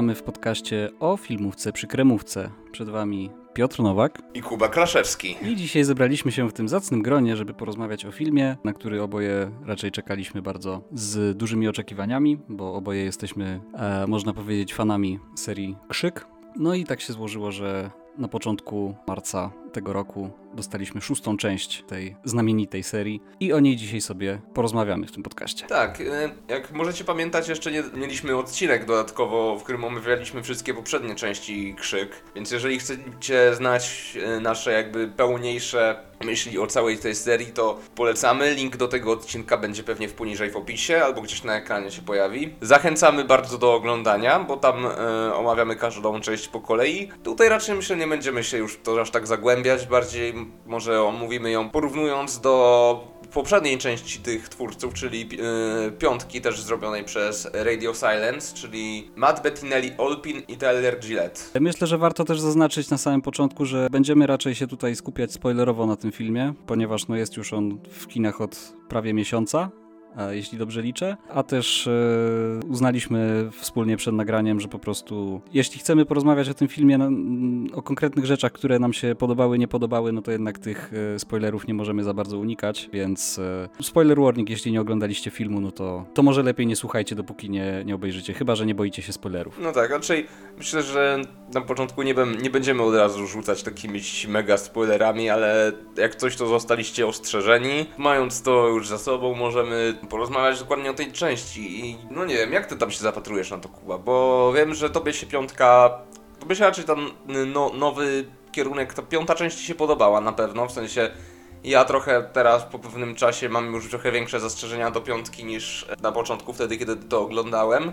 witamy w podcaście o filmówce przy kremówce. Przed Wami Piotr Nowak i Kuba Kraszewski. I dzisiaj zebraliśmy się w tym zacnym gronie, żeby porozmawiać o filmie, na który oboje raczej czekaliśmy bardzo z dużymi oczekiwaniami, bo oboje jesteśmy, e, można powiedzieć, fanami serii Krzyk. No i tak się złożyło, że na początku marca tego roku dostaliśmy szóstą część tej znamienitej serii i o niej dzisiaj sobie porozmawiamy w tym podcaście. Tak, y, jak możecie pamiętać, jeszcze nie mieliśmy odcinek dodatkowo, w którym omawialiśmy wszystkie poprzednie części Krzyk, więc jeżeli chcecie znać y, nasze jakby pełniejsze myśli o całej tej serii, to polecamy. Link do tego odcinka będzie pewnie w poniżej w opisie albo gdzieś na ekranie się pojawi. Zachęcamy bardzo do oglądania, bo tam y, omawiamy każdą część po kolei. Tutaj raczej myślę nie będziemy się już to aż tak zagłębiać, bardziej może omówimy ją porównując do poprzedniej części tych twórców, czyli yy, piątki też zrobionej przez Radio Silence, czyli Matt Bettinelli Olpin i Tyler Gillette. Myślę, że warto też zaznaczyć na samym początku, że będziemy raczej się tutaj skupiać spoilerowo na tym filmie, ponieważ no, jest już on w kinach od prawie miesiąca, jeśli dobrze liczę. A też e, uznaliśmy wspólnie przed nagraniem, że po prostu jeśli chcemy porozmawiać o tym filmie, no, mm, o konkretnych rzeczach, które nam się podobały, nie podobały, no to jednak tych e, spoilerów nie możemy za bardzo unikać, więc e, spoiler warning, jeśli nie oglądaliście filmu, no to, to może lepiej nie słuchajcie, dopóki nie, nie obejrzycie, chyba, że nie boicie się spoilerów. No tak, raczej myślę, że na początku nie, nie będziemy od razu rzucać takimi mega spoilerami, ale jak coś, to zostaliście ostrzeżeni. Mając to już za sobą, możemy porozmawiać dokładnie o tej części i no nie wiem, jak ty tam się zapatrujesz na to, Kuba, bo wiem, że tobie się piątka, tobie się raczej ten no, nowy kierunek, ta piąta część ci się podobała na pewno, w sensie ja trochę teraz po pewnym czasie mam już trochę większe zastrzeżenia do piątki niż na początku wtedy, kiedy to oglądałem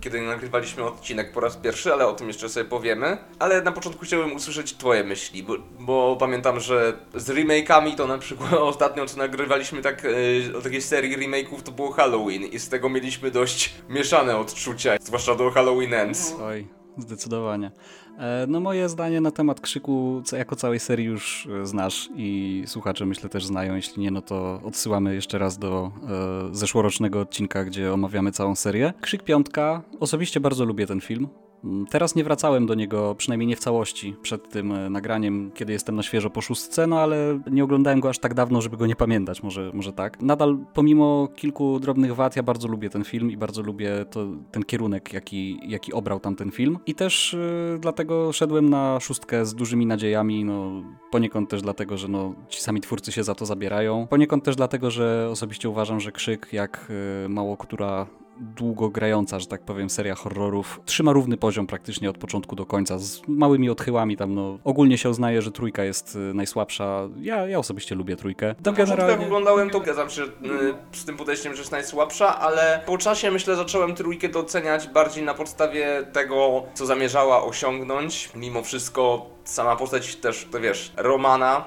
kiedy nagrywaliśmy odcinek po raz pierwszy, ale o tym jeszcze sobie powiemy. Ale na początku chciałbym usłyszeć Twoje myśli, bo, bo pamiętam, że z remake'ami to na przykład ostatnio co nagrywaliśmy tak yy, o takiej serii remake'ów to było Halloween i z tego mieliśmy dość mieszane odczucia, zwłaszcza do Halloween Ends. Oj, zdecydowanie. E, no moje zdanie na temat krzyku jako całej serii już e, znasz i słuchacze myślę też znają. Jeśli nie, no to odsyłamy jeszcze raz do e, zeszłorocznego odcinka, gdzie omawiamy całą serię. Krzyk Piątka. Osobiście bardzo lubię ten film. Mm, teraz nie wracałem do niego, przynajmniej nie w całości, przed tym e, nagraniem, kiedy jestem na świeżo po szóstce, no ale nie oglądałem go aż tak dawno, żeby go nie pamiętać, może, może tak. Nadal, pomimo kilku drobnych wad, ja bardzo lubię ten film i bardzo lubię to, ten kierunek, jaki, jaki obrał tam ten film. I też yy, dlatego szedłem na szóstkę z dużymi nadziejami, no poniekąd też dlatego, że no, ci sami twórcy się za to zabierają. Poniekąd też dlatego, że osobiście uważam, że Krzyk, jak yy, mało która długo grająca, że tak powiem, seria horrorów trzyma równy poziom praktycznie od początku do końca, z małymi odchyłami tam, no ogólnie się uznaje, że trójka jest y, najsłabsza. Ja, ja osobiście lubię trójkę. Tam generalnie... Jak oglądałem, to zgadzam się y, z tym podejściem, że jest najsłabsza, ale po czasie myślę zacząłem trójkę doceniać bardziej na podstawie tego, co zamierzała osiągnąć. Mimo wszystko sama postać też, to wiesz, Romana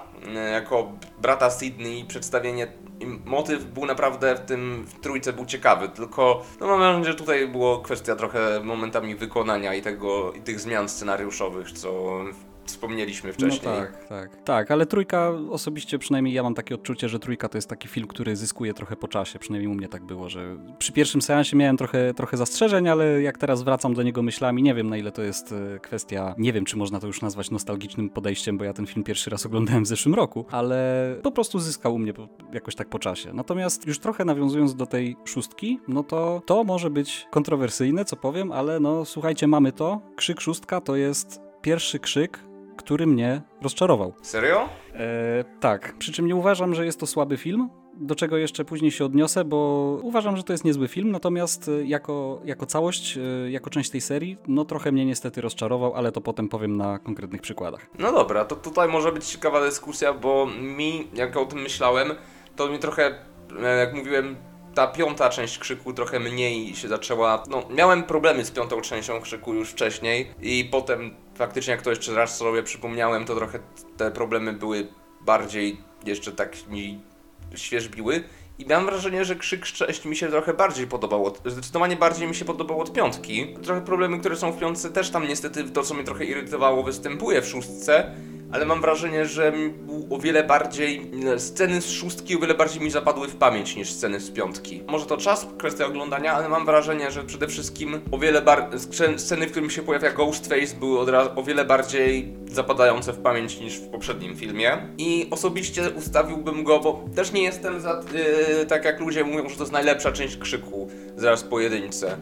y, jako brata Sydney, przedstawienie i motyw był naprawdę w tym w trójce był ciekawy, tylko no mam wrażenie, że tutaj było kwestia trochę momentami wykonania i tego i tych zmian scenariuszowych, co wspomnieliśmy wcześniej. No tak, tak. Tak, ale trójka osobiście przynajmniej ja mam takie odczucie, że trójka to jest taki film, który zyskuje trochę po czasie. Przynajmniej u mnie tak było, że przy pierwszym seansie miałem trochę, trochę zastrzeżeń, ale jak teraz wracam do niego myślami, nie wiem na ile to jest e, kwestia, nie wiem czy można to już nazwać nostalgicznym podejściem, bo ja ten film pierwszy raz oglądałem w zeszłym roku, ale po prostu zyskał u mnie jakoś tak po czasie. Natomiast już trochę nawiązując do tej szóstki, no to to może być kontrowersyjne, co powiem, ale no słuchajcie, mamy to. Krzyk szóstka to jest pierwszy krzyk, który mnie rozczarował. Serio? E, tak, przy czym nie uważam, że jest to słaby film, do czego jeszcze później się odniosę, bo uważam, że to jest niezły film, natomiast e, jako, jako całość, e, jako część tej serii, no trochę mnie niestety rozczarował, ale to potem powiem na konkretnych przykładach. No dobra, to tutaj może być ciekawa dyskusja, bo mi, jak o tym myślałem, to mi trochę, e, jak mówiłem, ta piąta część krzyku trochę mniej się zaczęła. No, miałem problemy z piątą częścią krzyku już wcześniej i potem faktycznie jak to jeszcze raz sobie przypomniałem, to trochę te problemy były bardziej jeszcze tak mi świeżbiły. I miałem wrażenie, że Krzyk 6 mi się trochę bardziej podobał. Zdecydowanie bardziej mi się podobał od piątki. Trochę problemy, które są w piątce też tam niestety to, co mnie trochę irytowało, występuje w szóstce ale mam wrażenie, że o wiele bardziej. Sceny z szóstki o wiele bardziej mi zapadły w pamięć niż sceny z piątki. Może to czas, kwestia oglądania, ale mam wrażenie, że przede wszystkim o wiele bardziej. Sceny, w którym się pojawia Ghostface, były od razu o wiele bardziej zapadające w pamięć niż w poprzednim filmie. I osobiście ustawiłbym go, bo też nie jestem za. Yy, tak jak ludzie mówią, że to jest najlepsza część krzyku zaraz po jedynce.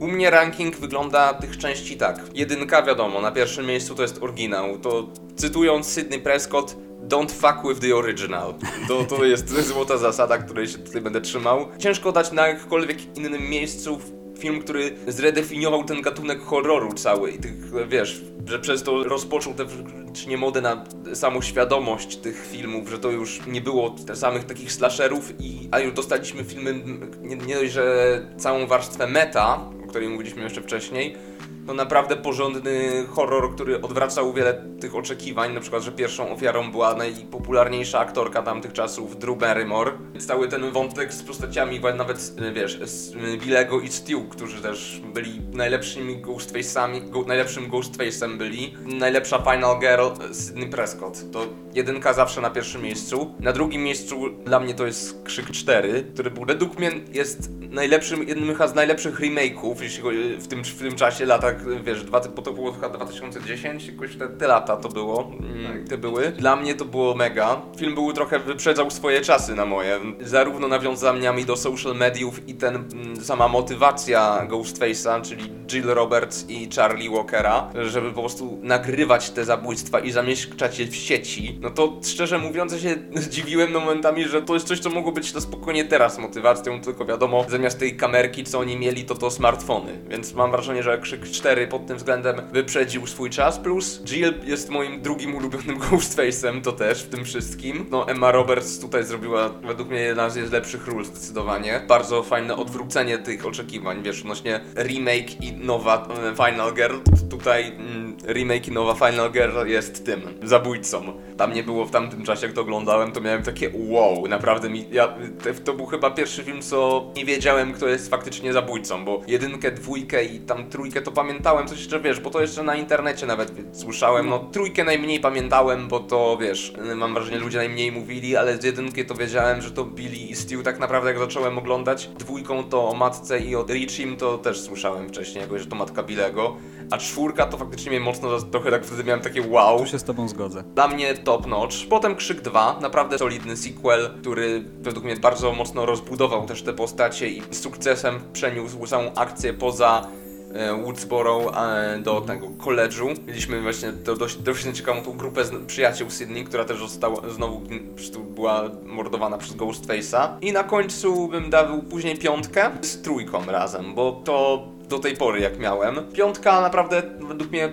U mnie ranking wygląda tych części tak. Jedynka wiadomo, na pierwszym miejscu to jest oryginał. To cytując Sydney Prescott, Don't fuck with the original. To, to jest złota zasada, której się tutaj będę trzymał. Ciężko dać na jakkolwiek innym miejscu film, który zredefiniował ten gatunek horroru cały i tych, wiesz, że przez to rozpoczął tę nie modę na samoświadomość tych filmów, że to już nie było samych takich slasherów i a już dostaliśmy filmy nie, nie dość, że całą warstwę meta, o której mówiliśmy jeszcze wcześniej, no naprawdę porządny horror, który odwracał wiele tych oczekiwań, na przykład, że pierwszą ofiarą była najpopularniejsza aktorka tamtych czasów, Drew Barrymore. Cały ten wątek z postaciami, nawet, wiesz, z Billego i Stu, którzy też byli najlepszymi Ghostface'ami, go, najlepszym Ghostface'em byli. Najlepsza Final Girl Sydney Prescott. To jedynka zawsze na pierwszym miejscu. Na drugim miejscu dla mnie to jest Krzyk 4, który był według mnie jest najlepszym, jednym z najlepszych remake'ów, jeśli w tym, w tym czasie, latach, wiesz, dwa, bo to było chyba 2010, jakoś te, te lata to było, mm, tak. te były. Dla mnie to było mega. Film był trochę wyprzedzał swoje czasy na moje. Zarówno nawiązaniami do social mediów i ten, mm, sama motywacja Ghostface'a, czyli Jill Roberts i Charlie Walkera, żeby po prostu nagrywać te zabójstwa i zamieszczać je w sieci, no to szczerze mówiąc ja się zdziwiłem momentami, że to jest coś, co mogło być to spokojnie teraz motywacją, tylko wiadomo, zamiast tej kamerki, co oni mieli, to to smartfony. Więc mam wrażenie, że Krzyk 4 pod tym względem wyprzedził swój czas. Plus Jill jest moim drugim ulubionym Ghostface'em, to też w tym wszystkim. No Emma Roberts tutaj zrobiła według mnie jedna z lepszych ról zdecydowanie. Bardzo fajne odwrócenie tych oczekiwań, wiesz, odnośnie remake i nowa e, Final Girl. Tutaj mm, remake i nowa Final Girl jest tym, zabójcą. Tam nie było w tamtym czasie, jak to oglądałem, to miałem takie wow, naprawdę mi, ja, to był chyba pierwszy film, co nie wiedziałem kto jest faktycznie zabójcą, bo jedynkę, dwójkę i tam trójkę to pamiętałem, coś jeszcze wiesz, bo to jeszcze na internecie nawet słyszałem. No trójkę najmniej pamiętałem, bo to wiesz, mam wrażenie, ludzie najmniej mówili, ale z jedynki to wiedziałem, że to Billy i Stu tak naprawdę jak zacząłem oglądać. Dwójką to o matce i o Richim to też słyszałem wcześniej, jakoś, że to matka Bilego. A czwórka to faktycznie mnie mocno, trochę tak wtedy miałem takie wow. Tu się z tobą zgodzę. Dla mnie top notch. Potem Krzyk 2, naprawdę solidny sequel, który według mnie bardzo mocno rozbudował też te postacie i sukcesem przeniósł całą akcję poza Woodsboro e, do tego koledżu. Mieliśmy właśnie to dość, dość ciekawą tą grupę przyjaciół Sydney, która też została znowu była mordowana przez Ghostface'a. I na końcu bym dał później piątkę z trójką razem, bo to do tej pory jak miałem. Piątka naprawdę według mnie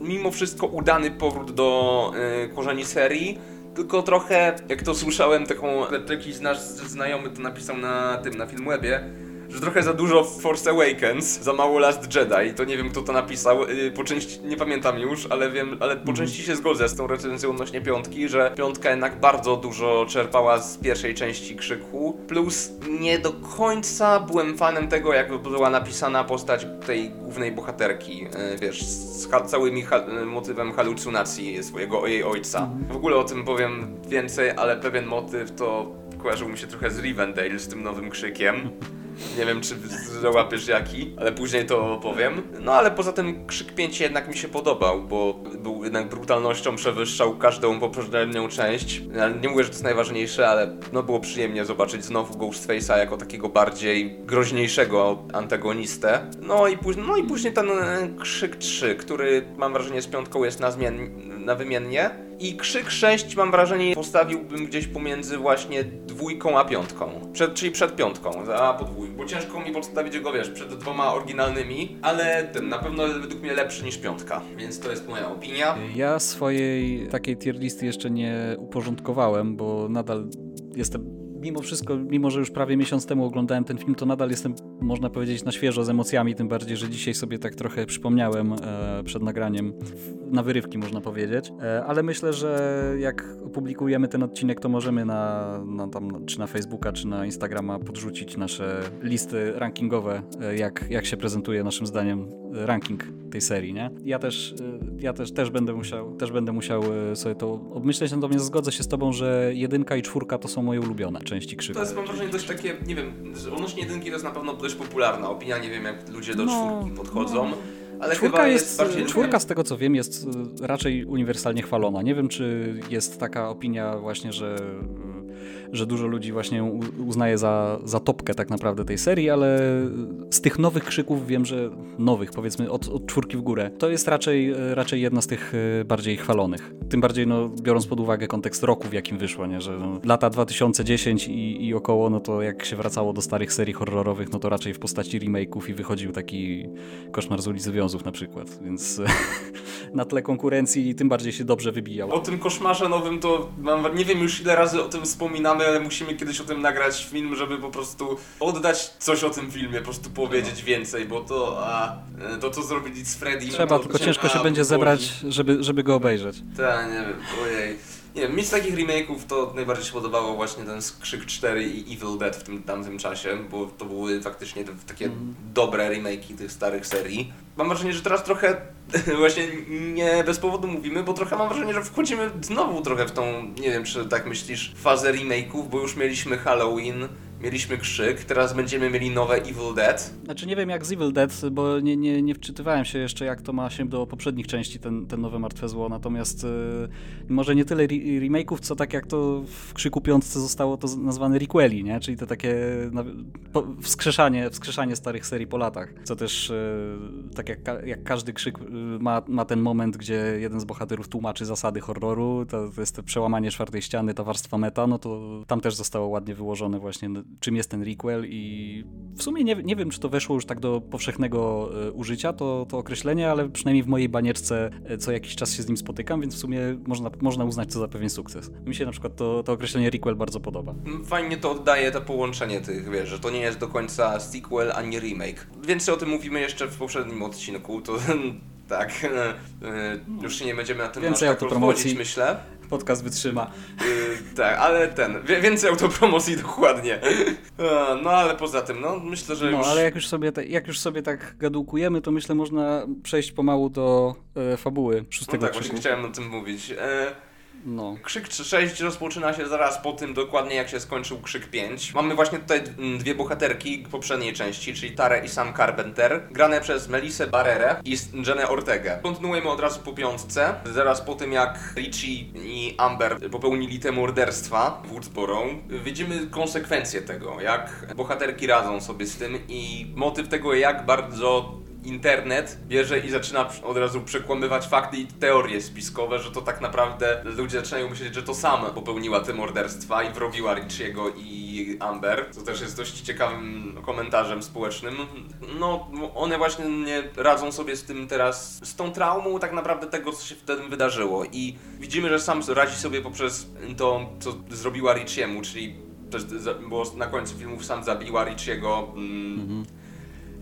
mimo wszystko udany powrót do yy, korzeni serii tylko trochę, jak to słyszałem, taką, jakiś nasz znajomy to napisał na tym, na Filmwebie, że trochę za dużo Force Awakens, za mało Last Jedi. To nie wiem, kto to napisał. Y, po części, nie pamiętam już, ale wiem, ale po mhm. części się zgodzę z tą recenzją odnośnie piątki, że piątka jednak bardzo dużo czerpała z pierwszej części Krzyku. Plus nie do końca byłem fanem tego, jak była napisana postać tej głównej bohaterki, y, wiesz, z ha całymi ha motywem halucynacji swojego jej ojca. Mhm. W ogóle o tym powiem więcej, ale pewien motyw to kojarzył mi się trochę z Rivendale, z tym nowym krzykiem. Nie wiem, czy załapiesz jaki, ale później to opowiem. No ale poza tym Krzyk 5 jednak mi się podobał, bo był jednak brutalnością przewyższał każdą poprzednią część. Nie mówię, że to jest najważniejsze, ale no było przyjemnie zobaczyć znowu Ghostface'a jako takiego bardziej groźniejszego antagonistę. No i, później, no i później ten e, Krzyk 3, który mam wrażenie z piątką jest na, zmian, na wymiennie. I Krzyk 6 mam wrażenie postawiłbym gdzieś pomiędzy właśnie dwójką a piątką. Przed, czyli przed piątką, a podwójką. Bo ciężko mi postawić go, wiesz, przed dwoma oryginalnymi, ale ten na pewno według mnie lepszy niż piątka. Więc to jest moja opinia. Ja swojej takiej tier listy jeszcze nie uporządkowałem, bo nadal jestem mimo wszystko, mimo że już prawie miesiąc temu oglądałem ten film, to nadal jestem, można powiedzieć, na świeżo z emocjami, tym bardziej, że dzisiaj sobie tak trochę przypomniałem e, przed nagraniem, na wyrywki można powiedzieć, e, ale myślę, że jak opublikujemy ten odcinek, to możemy na, na tam, czy na Facebooka, czy na Instagrama podrzucić nasze listy rankingowe, e, jak, jak się prezentuje naszym zdaniem ranking tej serii, nie? Ja też, ja też, też, będę musiał, też będę musiał sobie to obmyśleć, natomiast zgodzę się z tobą, że jedynka i czwórka to są moje ulubione części krzyku. To jest mam wrażenie dość takie, nie wiem, odnośnie jedynki to jest na pewno dość popularna opinia, nie wiem jak ludzie do no, czwórki podchodzą. No. Ale czwórka jest, jest. Czwórka z tego co wiem jest raczej uniwersalnie chwalona. Nie wiem czy jest taka opinia właśnie, że że dużo ludzi właśnie uznaje za, za topkę tak naprawdę tej serii, ale z tych nowych krzyków wiem, że nowych, powiedzmy od, od czwórki w górę, to jest raczej, raczej jedna z tych e, bardziej chwalonych. Tym bardziej no, biorąc pod uwagę kontekst roku, w jakim wyszła, nie? że no, lata 2010 i, i około, no to jak się wracało do starych serii horrorowych, no to raczej w postaci remake'ów i wychodził taki koszmar z ulicy Wiązów na przykład, więc na tle konkurencji tym bardziej się dobrze wybijał. O tym koszmarze nowym to mam, nie wiem już ile razy o tym wspominamy, ale musimy kiedyś o tym nagrać film, żeby po prostu oddać coś o tym filmie, po prostu powiedzieć no. więcej, bo to, a, to co zrobili z Freddy... Trzeba, no tylko ciężko się będzie zebrać, żeby, żeby go obejrzeć. Tak, nie wiem, ojej. Nie wiem, mi z takich remake'ów to najbardziej się podobało właśnie ten Krzyk 4 i Evil Dead w tym tamtym czasie, bo to były faktycznie takie mm. dobre remake'i tych starych serii. Mam wrażenie, że teraz trochę właśnie nie bez powodu mówimy, bo trochę mam wrażenie, że wchodzimy znowu trochę w tą, nie wiem czy tak myślisz, fazę remake'ów, bo już mieliśmy Halloween, mieliśmy Krzyk, teraz będziemy mieli nowe Evil Dead. Znaczy nie wiem jak z Evil Dead, bo nie, nie, nie wczytywałem się jeszcze jak to ma się do poprzednich części, ten, ten nowe Martwe Zło, natomiast yy, może nie tyle remake'ów, co tak jak to w Krzyku Piątce zostało to nazwane requeli, nie? czyli to takie no, wskrzeszanie, wskrzeszanie starych serii po latach, co też yy, tak jak, jak każdy Krzyk yy, ma, ma ten moment, gdzie jeden z bohaterów tłumaczy zasady horroru, to, to jest to przełamanie czwartej ściany, ta warstwa meta, no to tam też zostało ładnie wyłożone właśnie czym jest ten requel i w sumie nie, nie wiem, czy to weszło już tak do powszechnego e, użycia, to, to określenie, ale przynajmniej w mojej banierce e, co jakiś czas się z nim spotykam, więc w sumie można, można uznać to za pewien sukces. Mi się na przykład to, to określenie requel bardzo podoba. Fajnie to oddaje to połączenie tych, wiesz, że to nie jest do końca sequel ani remake. Więcej o tym mówimy jeszcze w poprzednim odcinku, to tak, e, już się nie będziemy na tym Więcej tak autopromocji, myślę. Podcast wytrzyma. Yy, tak, ale ten, więcej autopromocji dokładnie. No ale poza tym, no myślę, że No już... ale jak już sobie, te, jak już sobie tak gadukujemy, to myślę można przejść pomału do e, fabuły szóstego No tak, właśnie chciałem o tym mówić. E, no. Krzyk 6 rozpoczyna się zaraz po tym dokładnie jak się skończył Krzyk 5. Mamy właśnie tutaj mm, dwie bohaterki poprzedniej części, czyli Tare i Sam Carpenter, grane przez Melisę Barrere i Jenę Ortega. Kontynuujemy od razu po piątce, zaraz po tym jak Richie i Amber popełnili te morderstwa w Woodsboro. Widzimy konsekwencje tego, jak bohaterki radzą sobie z tym i motyw tego jak bardzo internet bierze i zaczyna od razu przekłamywać fakty i teorie spiskowe, że to tak naprawdę ludzie zaczynają myśleć, że to sama popełniła te morderstwa i wrobiła Richiego i Amber, co też jest dość ciekawym komentarzem społecznym. No, one właśnie nie radzą sobie z tym teraz, z tą traumą tak naprawdę tego, co się wtedy wydarzyło i widzimy, że sam radzi sobie poprzez to, co zrobiła Richiemu, czyli też było na końcu filmów sam zabiła Richiego mm, mhm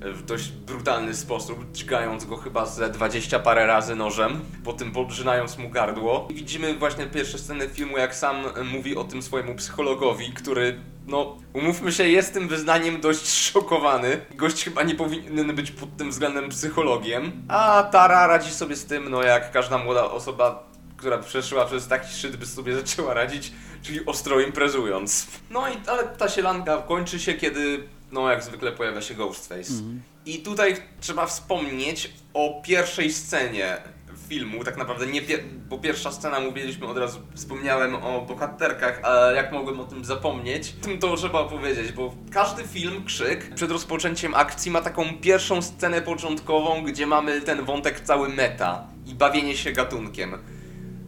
w dość brutalny sposób, dźgając go chyba ze 20 parę razy nożem, po tym podrzynając mu gardło. I widzimy właśnie pierwsze sceny filmu, jak sam mówi o tym swojemu psychologowi, który no, umówmy się, jest tym wyznaniem dość szokowany. Gość chyba nie powinien być pod tym względem psychologiem. A Tara radzi sobie z tym, no jak każda młoda osoba, która przeszła przez taki szczyt, by sobie zaczęła radzić, czyli ostro imprezując. No i ale ta sielanka kończy się, kiedy no jak zwykle pojawia się Ghostface. Mhm. I tutaj trzeba wspomnieć o pierwszej scenie filmu, tak naprawdę nie, pier bo pierwsza scena mówiliśmy od razu, wspomniałem o bohaterkach, a jak mogłem o tym zapomnieć, tym to trzeba powiedzieć, bo każdy film, Krzyk, przed rozpoczęciem akcji ma taką pierwszą scenę początkową, gdzie mamy ten wątek cały meta i bawienie się gatunkiem.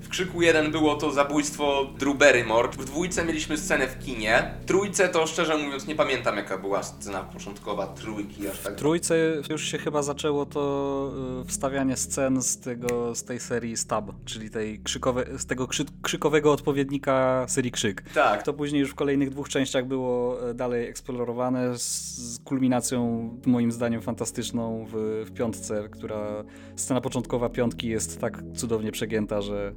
W Krzyku 1 było to zabójstwo Drew Barrymore. W dwójce mieliśmy scenę w kinie. W trójce to szczerze mówiąc nie pamiętam jaka była scena początkowa trójki aż tak. W trójce już się chyba zaczęło to y, wstawianie scen z, tego, z tej serii Stab, czyli tej krzykowe, z tego krzy, krzykowego odpowiednika serii Krzyk. Tak. To później już w kolejnych dwóch częściach było e, dalej eksplorowane z, z kulminacją moim zdaniem fantastyczną w, w piątce, która scena początkowa piątki jest tak cudownie przegięta, że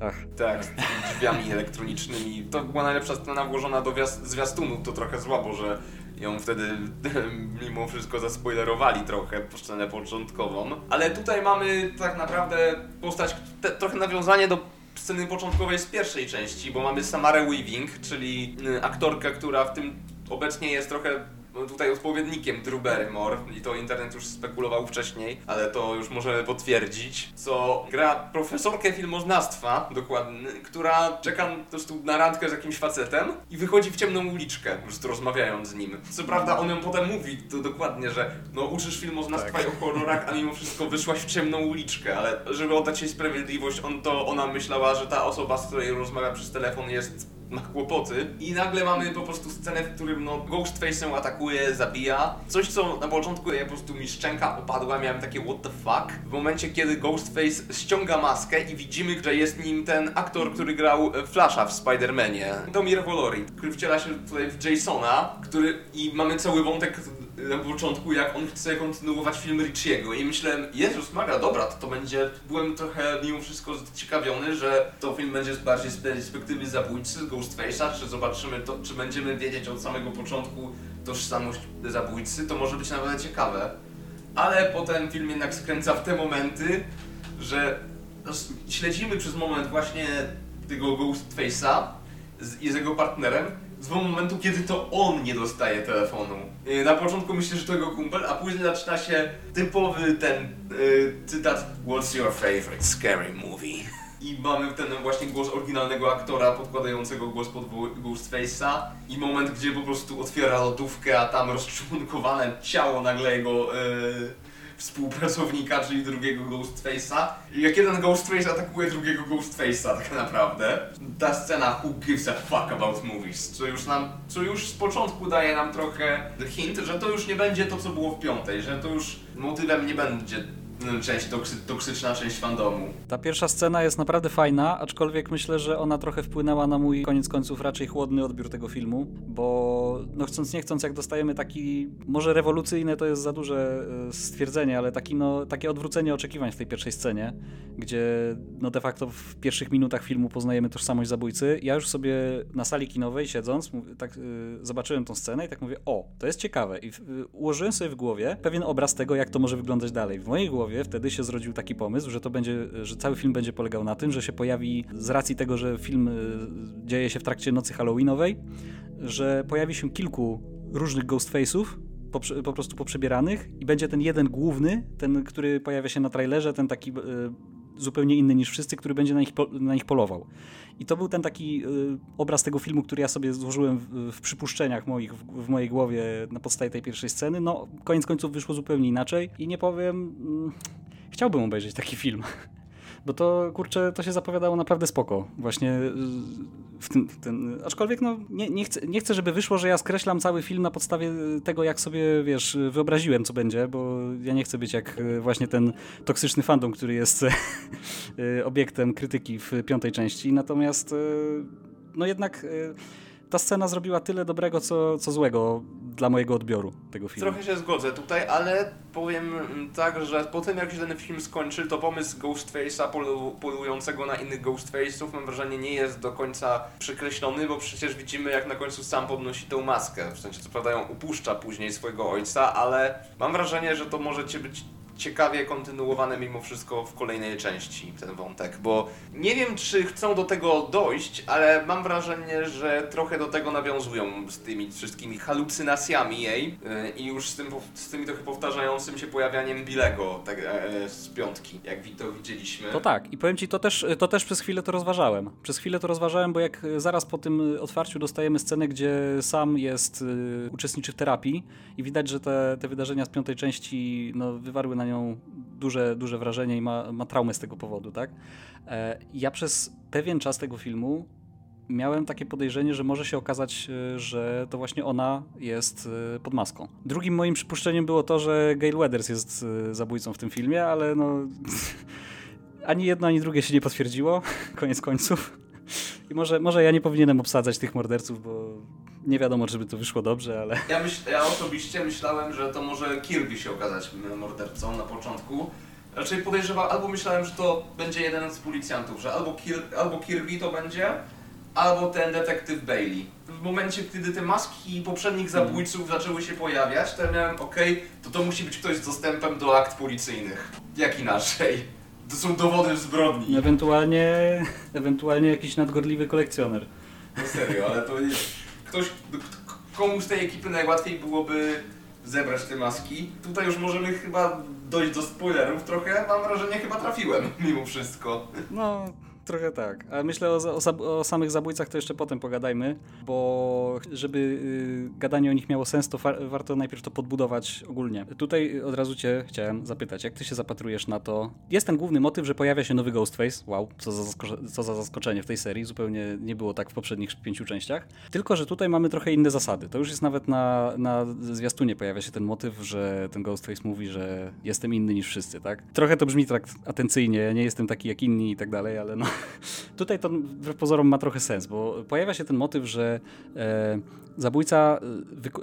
Ach. Tak, z drzwiami elektronicznymi. To była najlepsza scena włożona do zwiastunu, to trochę słabo, że ją wtedy mimo wszystko zaspoilerowali trochę scenę początkową. Ale tutaj mamy tak naprawdę postać, te, trochę nawiązanie do sceny początkowej z pierwszej części, bo mamy Samarę Weaving, czyli y, aktorkę, która w tym obecnie jest trochę no, tutaj odpowiednikiem Drew Barrymore i to internet już spekulował wcześniej, ale to już możemy potwierdzić, co gra profesorkę filmoznawstwa, dokładnie, która czeka po prostu na randkę z jakimś facetem i wychodzi w ciemną uliczkę, po prostu rozmawiając z nim. Co prawda on ją potem mówi to dokładnie, że no uczysz filmoznawstwa Tak. i o horrorach, a mimo wszystko wyszłaś w ciemną uliczkę, ale żeby oddać jej sprawiedliwość, on to, ona myślała, że ta osoba, z której rozmawia przez telefon jest ma kłopoty i nagle mamy po prostu scenę, w którym no Ghostface ją atakuje, zabija. Coś, co na początku ja po prostu mi szczęka opadła, miałem takie what the fuck. W momencie, kiedy Ghostface ściąga maskę i widzimy, że jest nim ten aktor, który grał Flasha w Spider-Manie. Tommy Revolori, który wciela się tutaj w Jasona, który i mamy cały wątek na początku, jak on chce kontynuować film Richiego. I myślałem, Jezus Maga, dobra, to to będzie... Byłem trochę mimo wszystko zaciekawiony, że to film będzie bardziej z perspektywy zabójcy, Ghostface'a, czy zobaczymy to, czy będziemy wiedzieć od samego początku tożsamość zabójcy, to może być nawet ciekawe. Ale potem film jednak skręca w te momenty, że śledzimy przez moment właśnie tego Ghostface'a z, z jego partnerem, z momentu, kiedy to on nie dostaje telefonu. Yy, Na początku myślę, że to jego kumpel, a później zaczyna się typowy ten yy, cytat What's your favorite scary movie? I mamy ten właśnie głos oryginalnego aktora podkładającego głos pod Ghostface'a i moment, gdzie po prostu otwiera lodówkę, a tam rozczłonkowane ciało nagle jego yy, współpracownika, czyli drugiego Ghostface'a. Jak jeden Ghostface atakuje drugiego Ghostface'a tak naprawdę. Ta scena Who gives a fuck about movies, co już nam, co już z początku daje nam trochę hint, że to już nie będzie to, co było w piątej, że to już motywem nie będzie część toksy, toksyczna część fandomu. Ta pierwsza scena jest naprawdę fajna, aczkolwiek myślę, że ona trochę wpłynęła na mój koniec końców raczej chłodny odbiór tego filmu, bo no chcąc nie chcąc, jak dostajemy taki, może rewolucyjne to jest za duże e, stwierdzenie, ale taki, no, takie odwrócenie oczekiwań w tej pierwszej scenie, gdzie no de facto w pierwszych minutach filmu poznajemy tożsamość zabójcy. Ja już sobie na sali kinowej siedząc, tak y, zobaczyłem tą scenę i tak mówię, o, to jest ciekawe. I y, ułożyłem sobie w głowie pewien obraz tego, jak to może wyglądać dalej. W mojej głowie wtedy się zrodził taki pomysł, że to będzie, że cały film będzie polegał na tym, że się pojawi, z racji tego, że film y, dzieje się w trakcie nocy halloweenowej, że pojawi się kilku różnych Ghostface'ów, poprze- po prostu poprzebieranych i będzie ten jeden główny, ten, który pojawia się na trailerze, ten taki y, zupełnie inny niż wszyscy, który będzie na nich, po, na nich polował. I to był ten taki y, obraz tego filmu, który ja sobie złożyłem w, w przypuszczeniach moich, w, w mojej głowie na podstawie tej pierwszej sceny. No, koniec końców wyszło zupełnie inaczej i nie powiem, mm, chciałbym obejrzeć taki film. Bo to, kurczę, to się zapowiadało naprawdę spoko. Właśnie y, w tym, w tym aczkolwiek no, nie, nie, chcę, nie chcę, żeby wyszło, że ja skreślam cały film na podstawie tego, jak sobie, wiesz, wyobraziłem, co będzie, bo ja nie chcę być jak y, właśnie ten toksyczny fandom, który jest y, obiektem krytyki w piątej części. Natomiast y, no jednak y, ta scena zrobiła tyle dobrego, co, co złego dla mojego odbioru tego filmu. Trochę się zgodzę tutaj, ale powiem tak, że po tym jak się ten film skończy, to pomysł Ghostface'a polu, polującego na innych Ghostface'ów mam wrażenie nie jest do końca przekreślony, bo przecież widzimy jak na końcu sam podnosi tę maskę. W sensie co prawda ją upuszcza później swojego ojca, ale mam wrażenie, że to może cię być ciekawie kontynuowane mimo wszystko w kolejnej części ten wątek, bo nie wiem czy chcą do tego dojść, ale mam wrażenie, że trochę do tego nawiązują z tymi wszystkimi halucynacjami jej yy, i już z, tym, z tymi trochę powtarzającym się pojawianiem Bilego tak, e, z piątki, jak to widzieliśmy. To tak, i powiem ci, to też, to też przez chwilę to rozważałem. Przez chwilę to rozważałem, bo jak zaraz po tym otwarciu dostajemy scenę, gdzie sam jest, uczestniczy w terapii i widać, że te, te wydarzenia z piątej części no, wywarły na nią duże, duże wrażenie i ma, ma traumę z tego powodu, tak? E, ja przez pewien czas tego filmu miałem takie podejrzenie, że może się okazać, y, że to właśnie ona jest y, pod maską. Drugim moim przypuszczeniem było to, że Gail Weathers jest zabójcą w tym filmie, ale no ani jedno, ani drugie się nie potwierdziło, koniec końców. I może, może ja nie powinienem obsadzać tych morderców, bo nie wiadomo, czy by to wyszło dobrze, ale Ja, myśl, ja osobiście myślałem, że to może Kirby się okazać mordercą na początku. Raczej podejrzewam, albo myślałem, że to będzie jeden z policjantów, że albo, Kir, albo Kirby to będzie, albo ten detektyw Bailey. W momencie, kiedy te maski poprzednich zabójców zaczęły się pojawiać, to ja miałem, okej, to to musi być ktoś z dostępem do akt policyjnych. Jak inaczej? To są dowody zbrodni. Ewentualnie, ewentualnie jakiś nadgorliwy kolekcjoner. No serio, ale to jest... Ktoś, k- komu z tej ekipy najłatwiej byłoby zebrać te maski? Tutaj już możemy chyba dojść do spoilerów trochę. Mam wrażenie, chyba trafiłem mimo wszystko. No, trochę tak. A myślę o, o, o samych zabójcach to jeszcze potem pogadajmy, bo żeby y, gadanie o nich miało sens, to warto najpierw to podbudować ogólnie. Tutaj od razu cię chciałem zapytać, jak ty się zapatrujesz na to? Jest ten główny motyw, że pojawia się nowy Ghostface. Wow, co za, co za zaskoczenie w tej serii. Zupełnie nie było tak w poprzednich pięciu częściach. Tylko, że tutaj mamy trochę inne zasady. To już jest nawet na, na zwiastunie pojawia się ten motyw, że ten Ghostface mówi, że jestem inny niż wszyscy, tak? Trochę to brzmi tak atencyjnie, ja nie jestem taki jak inni i tak dalej, ale no tutaj to wbrew pozorom ma trochę sens, bo pojawia się ten motyw, że e, zabójca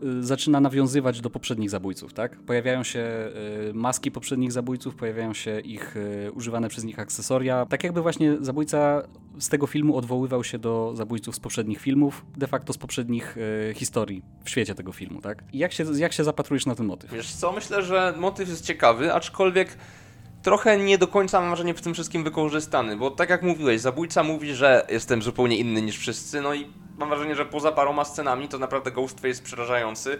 e, e, zaczyna nawiązywać do poprzednich zabójców, tak? Pojawiają się e, maski poprzednich zabójców, pojawiają się ich e, używane przez nich akcesoria. Tak jakby właśnie zabójca z tego filmu odwoływał się do zabójców z poprzednich filmów, de facto z poprzednich historii w świecie tego filmu, tak? I jak się, jak się zapatrujesz na ten motyw? Wiesz co, myślę, że motyw jest ciekawy, aczkolwiek trochę nie do końca mam wrażenie w tym wszystkim wykorzystany, bo tak jak mówiłeś, zabójca mówi, że jestem zupełnie inny niż wszyscy, no i mam wrażenie, że poza paroma scenami to naprawdę Ghostface jest przerażający.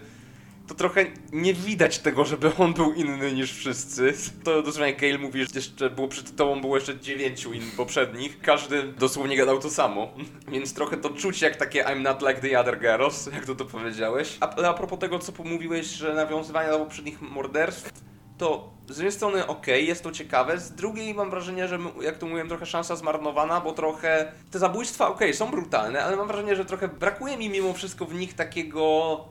To trochę nie widać tego, żeby on był inny niż wszyscy. To dosłownie Gale mówi, że jeszcze było przed tobą było jeszcze dziewięciu innych poprzednich. Każdy dosłownie gadał to samo. Więc trochę to czuć jak takie I'm not like the other girls, jak to to powiedziałeś. A, a propos tego, co pomówiłeś, że nawiązywania do poprzednich morderstw, to z jednej strony okej, jest to ciekawe, z drugiej mam wrażenie, że jak to mówiłem, trochę szansa zmarnowana, bo trochę te zabójstwa okej, są brutalne, ale mam wrażenie, że trochę brakuje mi mimo wszystko w nich takiego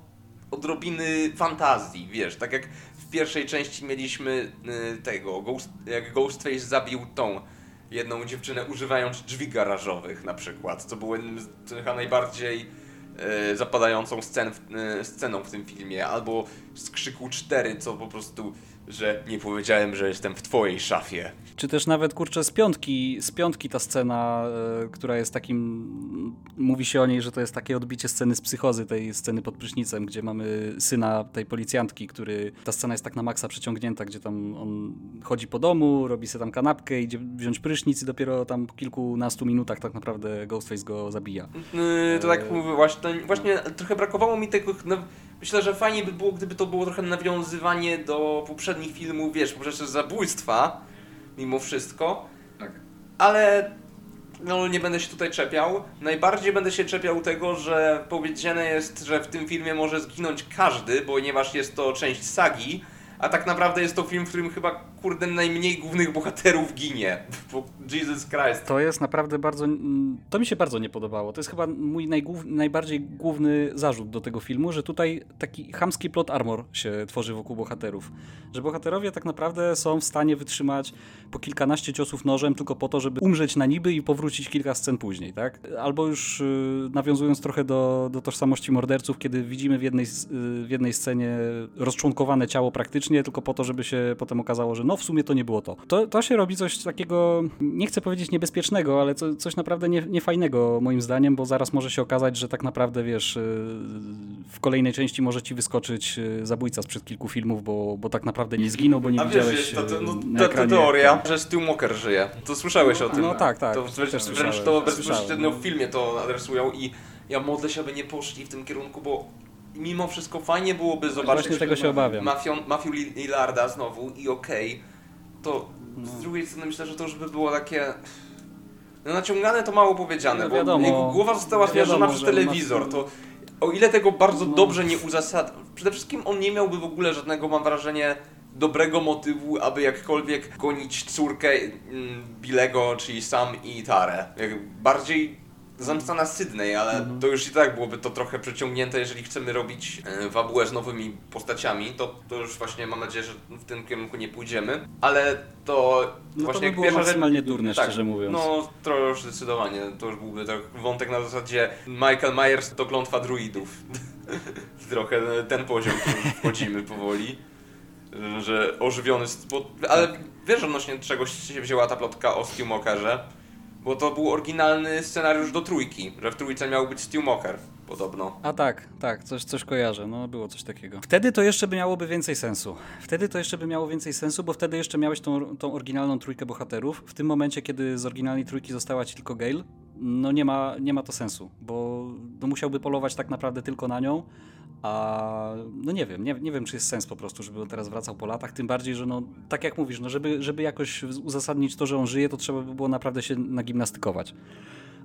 odrobiny fantazji, wiesz, tak jak w pierwszej części mieliśmy y, tego, Ghost, jak Ghostface zabił tą jedną dziewczynę używając drzwi garażowych na przykład, co było z chyba najbardziej e, zapadającą scen, e, sceną w tym filmie, albo z Krzyku 4, co po prostu, że nie powiedziałem, że jestem w twojej szafie. Czy też nawet kurczę z piątki, z piątki ta scena, e, która jest takim. Mówi się o niej, że to jest takie odbicie sceny z psychozy, tej sceny pod prysznicem, gdzie mamy syna tej policjantki, który. Ta scena jest tak na maksa przeciągnięta, gdzie tam on chodzi po domu, robi sobie tam kanapkę, idzie wziąć prysznic i dopiero tam po kilkunastu minutach tak naprawdę Ghostface go zabija. Yy, to tak Eee. mówię, właśnie, to właśnie trochę brakowało mi tego. No, myślę, że fajnie by było, gdyby to było trochę nawiązywanie do poprzednich filmów, wiesz, poprzez zabójstwa, mimo wszystko. Tak. Ale no, nie będę się tutaj czepiał. Najbardziej będę się czepiał tego, że powiedziane jest, że w tym filmie może zginąć każdy, ponieważ jest to część sagi, a tak naprawdę jest to film, w którym chyba, kurde, najmniej głównych bohaterów ginie. Jesus Christ. To jest naprawdę bardzo. To mi się bardzo nie podobało. To jest chyba mój najgłów, najbardziej główny zarzut do tego filmu, że tutaj taki chamski plot armor się tworzy wokół bohaterów. Że bohaterowie tak naprawdę są w stanie wytrzymać po kilkanaście ciosów nożem tylko po to, żeby umrzeć na niby i powrócić kilka scen później, tak? Albo już y, nawiązując trochę do, do tożsamości morderców, kiedy widzimy w jednej, y, w jednej scenie rozczłonkowane ciało praktycznie, tylko po to, żeby się potem okazało, że no w sumie to nie było to. To, to się robi coś takiego, nie chcę powiedzieć niebezpiecznego, ale co, coś naprawdę nie, niefajnego moim zdaniem, bo zaraz może się okazać, że tak naprawdę wiesz, y, w kolejnej części może ci wyskoczyć y, zabójca sprzed kilku filmów, bo, bo tak naprawdę nie zginął, bo nie A wiesz, widziałeś jest to, to, y, no, na ta, ta ekranie, teoria, że Stu Walker żyje. To słyszałeś o tym. No tak, tak, To wręcz, też wręcz to bezpośrednio no. w filmie to adresują i ja modlę się, aby nie poszli w tym kierunku, bo mimo wszystko fajnie byłoby zobaczyć Właśnie tego się obawiam. Mafią, Mafiu Lillarda znowu i okej, to No. z drugiej strony myślę, że to już by było takie... No naciągane to mało powiedziane, No bo wiadomo. jego głowa została Wiadomo, zmierzona przez telewizor, to o ile tego bardzo No. dobrze nie uzasad... Przede wszystkim on nie miałby w ogóle żadnego, mam wrażenie, dobrego motywu, aby jakkolwiek gonić córkę mm, Bilego, czyli Sam i Tarę. Jak bardziej zemsta na Sydney, ale Mhm. to już i tak byłoby to trochę przeciągnięte, jeżeli chcemy robić e, fabułę z nowymi postaciami, to, to już właśnie mam nadzieję, że w tym kierunku nie pójdziemy, ale to No to właśnie by jak było pierwsza rzecz- maksymalnie durne, tak, szczerze mówiąc. No, to już zdecydowanie, to już byłby tak wątek na zasadzie Michael Myers to klątwa druidów. Trochę ten poziom już wchodzimy powoli, że- ożywiony, spo... ale wiesz odnośnie czegoś się wzięła ta plotka o Stu Walkerze, bo to był oryginalny scenariusz do trójki, że w trójce miał być Stu Mocker podobno. A tak, tak, coś, coś kojarzę, no było coś takiego. Wtedy to jeszcze by miałoby więcej sensu. Wtedy to jeszcze by miało więcej sensu, bo wtedy jeszcze miałeś tą, tą oryginalną trójkę bohaterów. W tym momencie, kiedy z oryginalnej trójki została ci tylko Gale, no nie ma, nie ma to sensu, bo no musiałby polować tak naprawdę tylko na nią, a no nie wiem, nie, nie wiem, czy jest sens po prostu, żeby on teraz wracał po latach, tym bardziej, że no, tak jak mówisz, no żeby, żeby jakoś uzasadnić to, że on żyje, to trzeba by było naprawdę się nagimnastykować.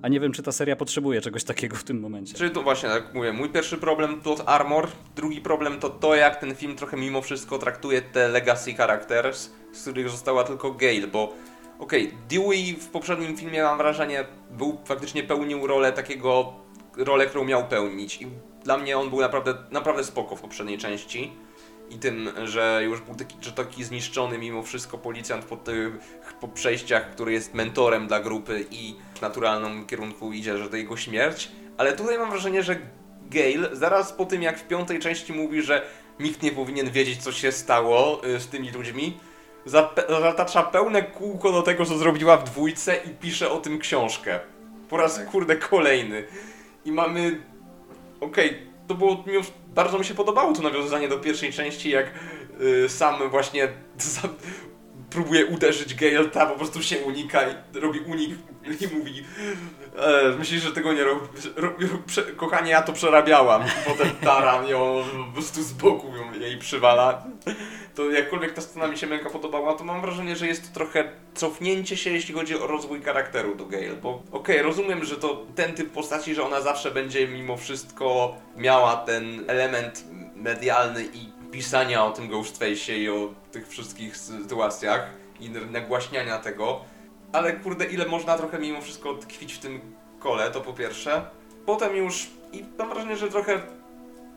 A nie wiem, czy ta seria potrzebuje czegoś takiego w tym momencie. Czyli to właśnie, tak mówię, mój pierwszy problem to armor, drugi problem to to, jak ten film trochę mimo wszystko traktuje te legacy characters, z których została tylko Gale, bo okej, okay, Dewey w poprzednim filmie mam wrażenie był faktycznie pełnił rolę takiego, rolę, którą miał pełnić i dla mnie on był naprawdę, naprawdę spoko w poprzedniej części i tym, że już był taki, że taki zniszczony mimo wszystko policjant po tych po przejściach, który jest mentorem dla grupy i w naturalnym kierunku idzie, że to jego śmierć. Ale tutaj mam wrażenie, że Gale zaraz po tym jak w piątej części mówi, że nikt nie powinien wiedzieć co się stało y, z tymi ludźmi, zatacza pełne kółko do tego, co zrobiła w dwójce i pisze o tym książkę. Po raz tak. kurde kolejny. I mamy... Okej, okay, to było... Bardzo mi się podobało to nawiązanie do pierwszej części, jak yy, sam właśnie próbuje uderzyć Gale, ta po prostu się unika i robi unik i mówi e, myślisz, że tego nie robi, kochanie, ja to przerabiałam. Potem Tara ją po prostu z boku ją, jej przywala. To jakkolwiek ta scena mi się mega podobała, to mam wrażenie, że jest to trochę cofnięcie się, jeśli chodzi o rozwój charakteru do Gale, bo okej, okay, rozumiem, że to ten typ postaci, że ona zawsze będzie mimo wszystko miała ten element medialny i pisania o tym Ghostface'ie i o tych wszystkich sytuacjach i nagłaśniania tego, ale kurde, ile można trochę mimo wszystko tkwić w tym kole, to po pierwsze. Potem już, i mam wrażenie, że trochę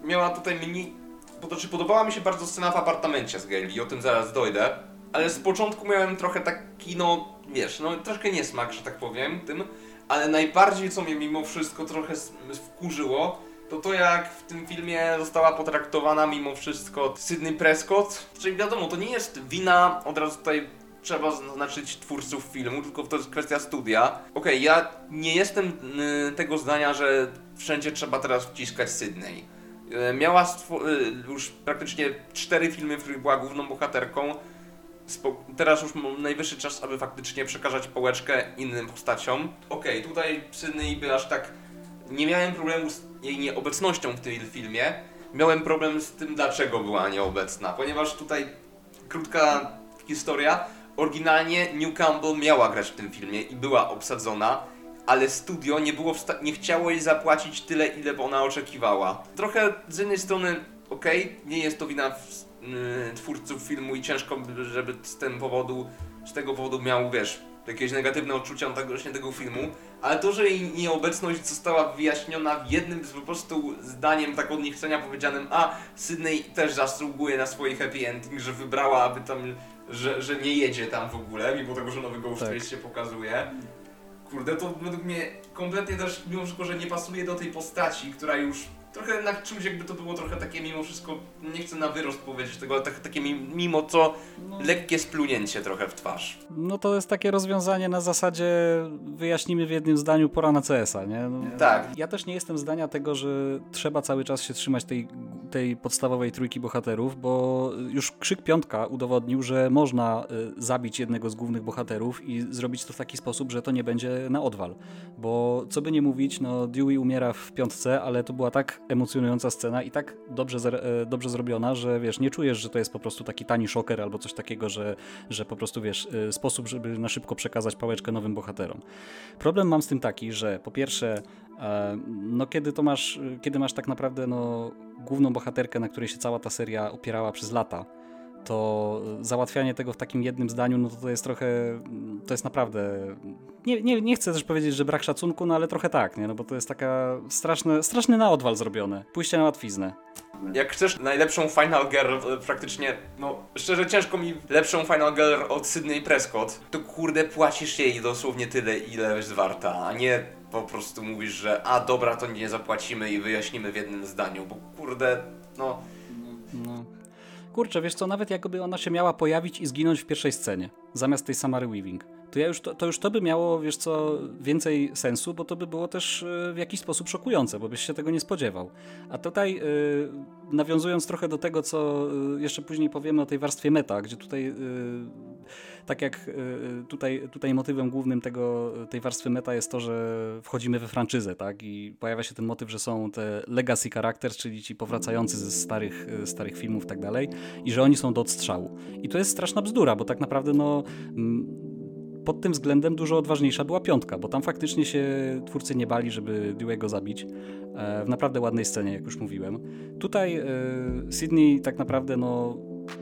miała tutaj mini... To znaczy, podobała mi się bardzo scena w apartamencie z Gail i o tym zaraz dojdę, ale z początku miałem trochę taki, no, wiesz, no troszkę niesmak, że tak powiem, tym, ale najbardziej, co mnie mimo wszystko trochę wkurzyło, to to jak w tym filmie została potraktowana mimo wszystko Sydney Prescott. Czyli wiadomo, to nie jest wina, od razu tutaj trzeba zaznaczyć twórców filmu, tylko to jest kwestia studia. Okej, okay, ja nie jestem y, tego zdania, że wszędzie trzeba teraz wciskać Sydney. Y, miała y, już praktycznie cztery filmy, w których była główną bohaterką. teraz już najwyższy czas, aby faktycznie przekazać pałeczkę innym postaciom. Okej, okay, tutaj Sydney by aż tak nie miałem problemu z jej nieobecnością w tym filmie. Miałem problem z tym, dlaczego była nieobecna, ponieważ tutaj krótka historia. Oryginalnie New Campbell miała grać w tym filmie i była obsadzona, ale studio nie, było nie chciało jej zapłacić tyle, ile ona oczekiwała. Trochę z jednej strony, okej, okay, nie jest to wina yy, twórców filmu i ciężko, żeby z powodu, z tego powodu miał, wiesz, jakieś negatywne odczucia odnośnie tego filmu, ale to, że jej nieobecność została wyjaśniona jednym po prostu zdaniem tak od niechcenia powiedzianym, a Sydney też zasługuje na swój happy ending, że wybrała, aby tam, że, że nie jedzie tam w ogóle, mimo tego, że nowy Ghostface tak. się pokazuje. Kurde, to według mnie kompletnie też, mimo że nie pasuje do tej postaci, która już trochę na czymś jakby to było trochę takie mimo wszystko, nie chcę na wyrost powiedzieć tego, ale tak, takie mimo co no. lekkie splunięcie trochę w twarz. No to jest takie rozwiązanie na zasadzie wyjaśnimy w jednym zdaniu pora na CS-a, nie? No, tak. Ja też nie jestem zdania tego, że trzeba cały czas się trzymać tej, tej podstawowej trójki bohaterów, bo już Krzyk Piątka udowodnił, że można y, zabić jednego z głównych bohaterów i zrobić to w taki sposób, że to nie będzie na odwal. Bo co by nie mówić, no Dewey umiera w piątce, ale to była tak emocjonująca scena i tak dobrze, e, dobrze zrobiona, że wiesz, nie czujesz, że to jest po prostu taki tani szoker albo coś takiego, że, że po prostu wiesz, e, sposób, żeby na szybko przekazać pałeczkę nowym bohaterom. Problem mam z tym taki, że po pierwsze, e, no kiedy to masz, kiedy masz tak naprawdę no, główną bohaterkę, na której się cała ta seria opierała przez lata, to załatwianie tego w takim jednym zdaniu, no to, to jest trochę, to jest naprawdę, nie, nie, nie chcę też powiedzieć, że brak szacunku, no ale trochę tak, nie? no bo to jest taka straszne, straszny naodwal zrobione, pójście na łatwiznę. Jak chcesz najlepszą Final Girl, praktycznie, no szczerze ciężko mi lepszą Final Girl od Sydney Prescott, to kurde płacisz jej dosłownie tyle, ile jest warta, a nie po prostu mówisz, że a dobra, to nie zapłacimy i wyjaśnimy w jednym zdaniu, bo kurde, no... no kurczę, wiesz co, nawet jakby ona się miała pojawić i zginąć w pierwszej scenie, zamiast tej Samary Weaving, to, ja już to, to już to by miało, wiesz co, więcej sensu, bo to by było też w jakiś sposób szokujące, bo byś się tego nie spodziewał. A tutaj nawiązując trochę do tego, co jeszcze później powiemy o tej warstwie meta, gdzie tutaj tak jak tutaj, tutaj motywem głównym tego, tej warstwy meta jest to, że wchodzimy we franczyzę, tak? I pojawia się ten motyw, że są te legacy characters, czyli ci powracający ze starych, starych filmów i tak dalej, i że oni są do odstrzału. I to jest straszna bzdura, bo tak naprawdę no pod tym względem dużo odważniejsza była piątka, bo tam faktycznie się twórcy nie bali, żeby Dewey'ego zabić. E, w naprawdę ładnej scenie, jak już mówiłem. Tutaj e, Sydney tak naprawdę no,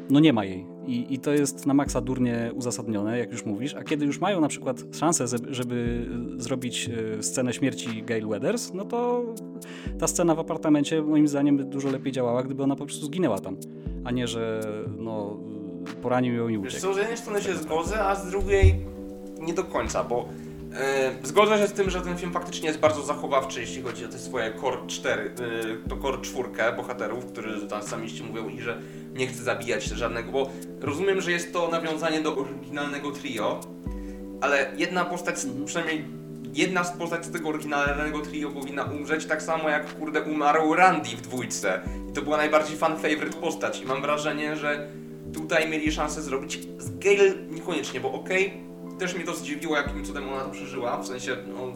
no nie ma jej. I, I to jest na maksa durnie uzasadnione, jak już mówisz. A kiedy już mają na przykład szansę, żeby zrobić e, scenę śmierci Gail Weathers, no to ta scena w apartamencie moim zdaniem by dużo lepiej działała, gdyby ona po prostu zginęła tam, a nie, że no, poranił ją i uciekł. Wiesz co, z jednej strony się zgodzę, a z drugiej nie do końca, bo zgodzę się z tym, że ten film faktycznie jest bardzo zachowawczy, jeśli chodzi o te swoje core 4, yy, to core 4 bohaterów, którzy tam samiście mówią i że nie chce zabijać żadnego, bo rozumiem, że jest to nawiązanie do oryginalnego trio, ale jedna postać, przynajmniej jedna z postać z tego oryginalnego trio powinna umrzeć tak samo jak kurde umarł Randy w dwójce. I to była najbardziej fan favorite postać i mam wrażenie, że tutaj mieli szansę zrobić z Gale niekoniecznie, bo okej, okay, też mnie to zdziwiło, jakim cudem ona to przeżyła, w sensie, no...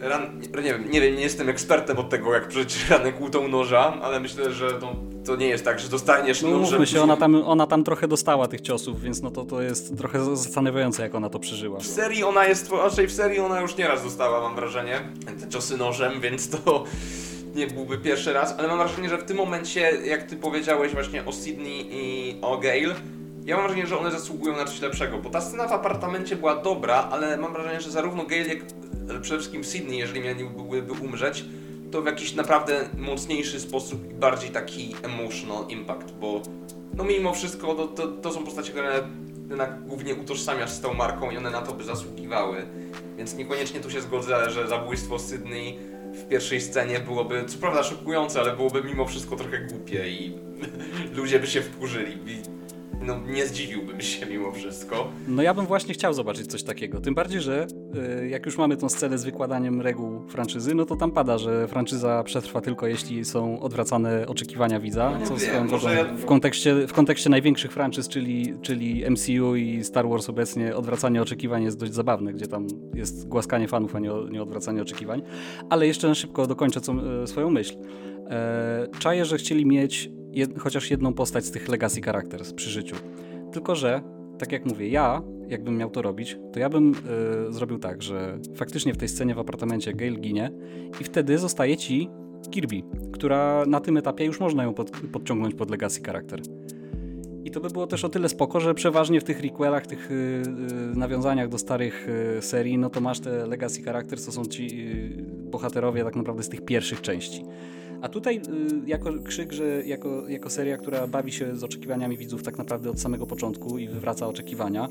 Ran, nie, wiem, nie wiem, nie jestem ekspertem od tego, jak przeżyć ranę kłutą noża, ale myślę, że to, to nie jest tak, że dostaniesz no, nożem... się, ona tam, ona tam trochę dostała tych ciosów, więc no to, to jest trochę zastanawiające, jak ona to przeżyła. W serii ona jest, raczej w serii ona już nieraz dostała, mam wrażenie, te ciosy nożem, więc to nie byłby pierwszy raz, ale mam wrażenie, że w tym momencie, jak ty powiedziałeś właśnie o Sydney i o Gale, ja mam wrażenie, że one zasługują na coś lepszego, bo ta scena w apartamencie była dobra, ale mam wrażenie, że zarówno Gale, jak przede wszystkim Sydney, jeżeli mieliby umrzeć, to w jakiś naprawdę mocniejszy sposób i bardziej taki emotional impact, bo no mimo wszystko to, to, to są postacie, które jednak głównie utożsamiasz z tą marką i one na to by zasługiwały. Więc niekoniecznie tu się zgodzę, że zabójstwo Sydney w pierwszej scenie byłoby, co prawda szokujące, ale byłoby mimo wszystko trochę głupie i ludzie by się wkurzyli. No nie zdziwiłbym się mimo wszystko. No ja bym właśnie chciał zobaczyć coś takiego. Tym bardziej, że y, jak już mamy tą scenę z wykładaniem reguł franczyzy, no to tam pada, że franczyza przetrwa tylko jeśli są odwracane oczekiwania widza. No co wiem, drogą, ja... w, kontekście, w kontekście największych franczyz, czyli, czyli MCU i Star Wars obecnie, odwracanie oczekiwań jest dość zabawne, gdzie tam jest głaskanie fanów, a nie, nie odwracanie oczekiwań. Ale jeszcze na szybko dokończę co, y, swoją myśl. E, czaję, że chcieli mieć jed, chociaż jedną postać z tych legacy characters przy życiu. Tylko, że, tak jak mówię, ja, jakbym miał to robić, to ja bym y, zrobił tak, że faktycznie w tej scenie w apartamencie Gail ginie i wtedy zostaje ci Kirby, która na tym etapie już można ją pod, podciągnąć pod legacy charakter. I to by było też o tyle spoko, że przeważnie w tych requelach, tych y, nawiązaniach do starych y, serii, no to masz te legacy characters, to są ci bohaterowie tak naprawdę z tych pierwszych części. A tutaj y, jako krzyk, że jako, jako seria, która bawi się z oczekiwaniami widzów tak naprawdę od samego początku i wywraca oczekiwania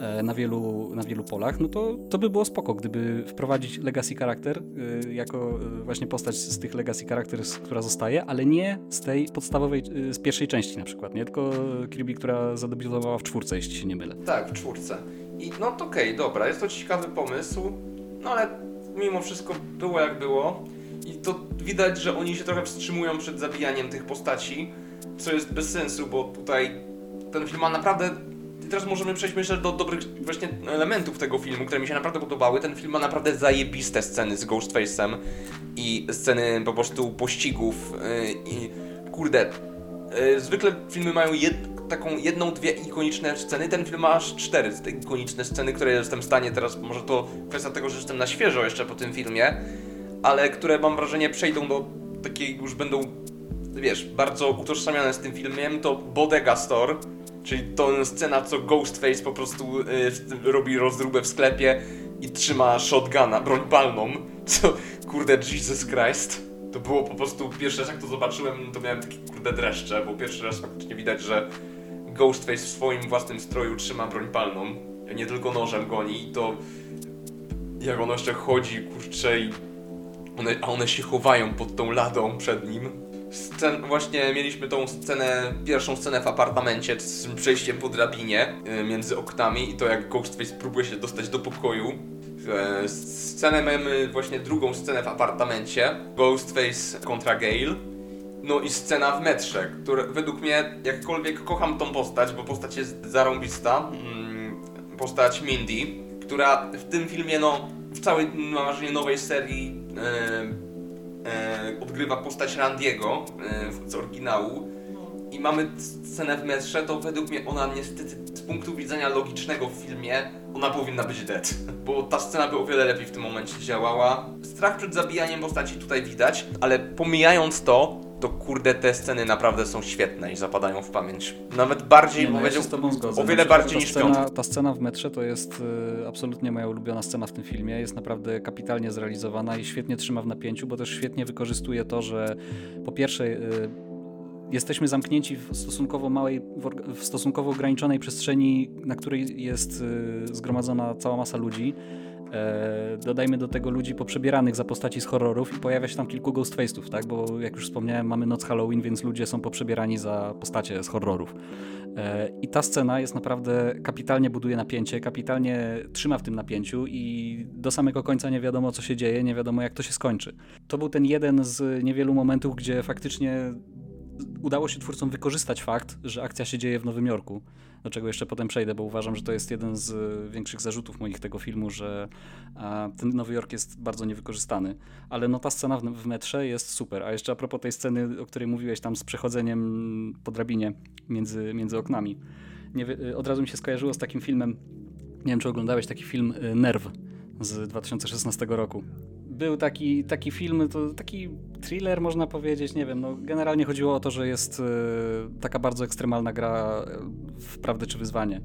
e, na wielu, na wielu polach, no to, to by było spoko, gdyby wprowadzić legacy charakter y, jako y, właśnie postać z tych legacy characters, która zostaje, ale nie z tej podstawowej, z pierwszej części na przykład, nie? Tylko Kirby, która zadebiutowała w czwórce, jeśli się nie mylę. Tak, w czwórce. I no to okej, okay, dobra, jest to ciekawy pomysł, no ale mimo wszystko było jak było. I to widać, że oni się trochę wstrzymują przed zabijaniem tych postaci, co jest bez sensu, bo tutaj ten film ma naprawdę i teraz możemy przejść myślę do dobrych właśnie elementów tego filmu, które mi się naprawdę podobały. Ten film ma naprawdę zajebiste sceny z Ghostface'em i sceny po prostu pościgów yy, i kurde, yy, zwykle filmy mają taką jedną, dwie ikoniczne sceny, ten film ma aż cztery te ikoniczne sceny, które jestem w stanie teraz, może to kwestia tego, że jestem na świeżo jeszcze po tym filmie, ale które mam wrażenie przejdą do takiej już będą, wiesz, bardzo utożsamiane z tym filmem, to Bodega Store, czyli to scena, co Ghostface po prostu y, robi rozdróbę w sklepie i trzyma shotguna, broń palną, co, kurde, Jesus Christ. To było po prostu, pierwszy raz jak to zobaczyłem, to miałem takie kurde dreszcze, bo pierwszy raz faktycznie widać, że Ghostface w swoim własnym stroju trzyma broń palną, nie tylko nożem goni i to jak on jeszcze chodzi, kurczę, i one, a one się chowają pod tą ladą przed nim. scen, właśnie mieliśmy tą scenę, pierwszą scenę w apartamencie z przejściem po drabinie y, między oknami i to jak Ghostface próbuje się dostać do pokoju. E, Scenę mamy właśnie drugą scenę w apartamencie. Ghostface kontra Gale. No i scena w metrze, która według mnie, jakkolwiek kocham tą postać, bo postać jest zarąbista. mm, Postać Mindy, która w tym filmie, no, w całej, mam wrażenie, nowej serii odgrywa postać Randiego e, z oryginału. I mamy scenę w metrze, to według mnie ona niestety z punktu widzenia logicznego w filmie, ona powinna być dead. Bo ta scena by o wiele lepiej w tym momencie działała. Strach przed zabijaniem postaci tutaj widać, ale pomijając to, to kurde te sceny naprawdę są świetne i zapadają w pamięć. Nawet bardziej, Nie, no, ja powiedział, z tobą zgodzę. o wiele przykład bardziej niż scena, piątka. Ta scena w metrze to jest y, absolutnie moja ulubiona scena w tym filmie. Jest naprawdę kapitalnie zrealizowana i świetnie trzyma w napięciu, bo też świetnie wykorzystuje to, że po pierwsze y, jesteśmy zamknięci w stosunkowo małej, w, stosunkowo ograniczonej przestrzeni, na której jest y, zgromadzona cała masa ludzi. E, dodajmy do tego ludzi poprzebieranych za postaci z horrorów i pojawia się tam kilku ghostface'ów, tak? Bo jak już wspomniałem, mamy noc Halloween, więc ludzie są poprzebierani za postacie z horrorów. E, I ta scena jest naprawdę kapitalnie buduje napięcie, kapitalnie trzyma w tym napięciu i do samego końca nie wiadomo co się dzieje, nie wiadomo jak to się skończy. To był ten jeden z niewielu momentów, gdzie faktycznie udało się twórcom wykorzystać fakt, że akcja się dzieje w Nowym Jorku, do czego jeszcze potem przejdę, bo uważam, że to jest jeden z y, większych zarzutów moich tego filmu, że ten Nowy Jork jest bardzo niewykorzystany. Ale no ta scena w, metrze jest super. A jeszcze a propos tej sceny, o której mówiłeś tam z przechodzeniem po drabinie między, między oknami. Nie, y, od razu mi się skojarzyło z takim filmem, nie wiem czy oglądałeś taki film y, Nerw z 2016 roku. Był taki, taki film, to taki thriller można powiedzieć, nie wiem, no generalnie chodziło o to, że jest y, taka bardzo ekstremalna gra y, w prawdę czy wyzwanie.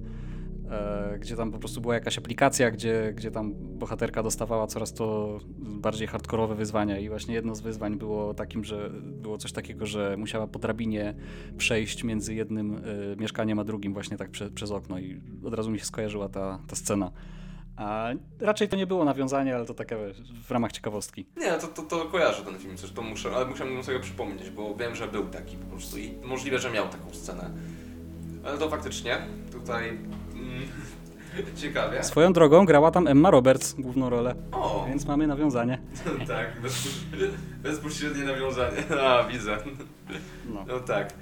E, gdzie tam po prostu była jakaś aplikacja, gdzie, gdzie tam bohaterka dostawała coraz to bardziej hardkorowe wyzwania i właśnie jedno z wyzwań było takim, że było coś takiego, że musiała po drabinie przejść między jednym mieszkaniem a drugim właśnie tak prze, przez okno i od razu mi się skojarzyła ta, ta scena. A raczej to nie było nawiązanie, ale to takie w ramach ciekawostki. Nie, to, to, to kojarzę ten film, zresztą muszę, ale musiałbym sobie przypomnieć, bo wiem, że był taki po prostu i możliwe, że miał taką scenę. Ale to faktycznie tutaj mm, ciekawie. Swoją drogą grała tam Emma Roberts główną rolę, O, więc mamy nawiązanie. tak, bezpośrednie, bezpośrednie nawiązanie. A, widzę. No. No tak.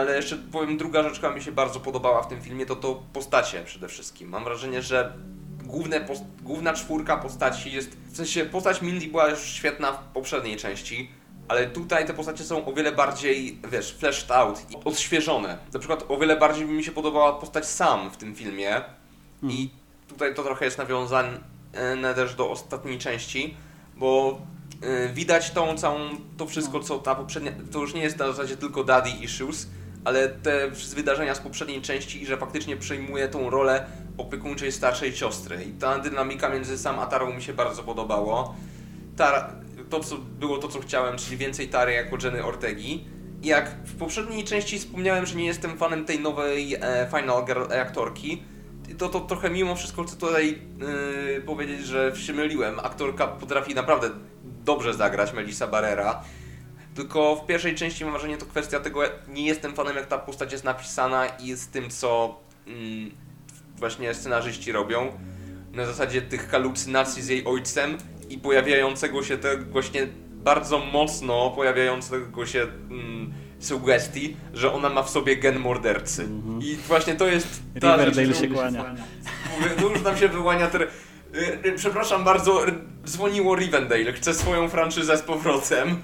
Ale jeszcze powiem, druga rzecz, która mi się bardzo podobała w tym filmie, to to postacie przede wszystkim. Mam wrażenie, że główne główna czwórka postaci jest... W sensie postać Mindy była już świetna w poprzedniej części, ale tutaj te postacie są o wiele bardziej, wiesz, fleshed out i odświeżone. Na przykład o wiele bardziej mi się podobała postać Sam w tym filmie i tutaj to trochę jest nawiązane też do ostatniej części, bo y, widać tą całą, to wszystko co ta poprzednia, to już nie jest na zasadzie tylko daddy issues, ale te wydarzenia z poprzedniej części i że faktycznie przejmuje tą rolę opiekuńczej starszej siostry i ta dynamika między Sam a Tarą mi się bardzo podobało. Tara, to co było to co chciałem, czyli więcej Tary jako Jenny Ortegi. Jak w poprzedniej części wspomniałem, że nie jestem fanem tej nowej e, Final Girl aktorki, to, to trochę mimo wszystko chcę tutaj yy, powiedzieć, że się myliłem. Aktorka potrafi naprawdę dobrze zagrać, Melissa Barrera. Tylko w pierwszej części mam wrażenie, to kwestia tego, nie jestem fanem jak ta postać jest napisana i z tym, co mm, właśnie scenarzyści robią. Na zasadzie tych halucynacji z jej ojcem i pojawiającego się tego właśnie bardzo mocno pojawiającego się mm, sugestii, że ona ma w sobie gen mordercy. I właśnie to jest ta Riverdale rzecz, się którą- kłania. Mówię, no już nam się wyłania ter... y, y, Przepraszam bardzo, dzwoniło Rivendale, chce swoją franczyzę z powrotem.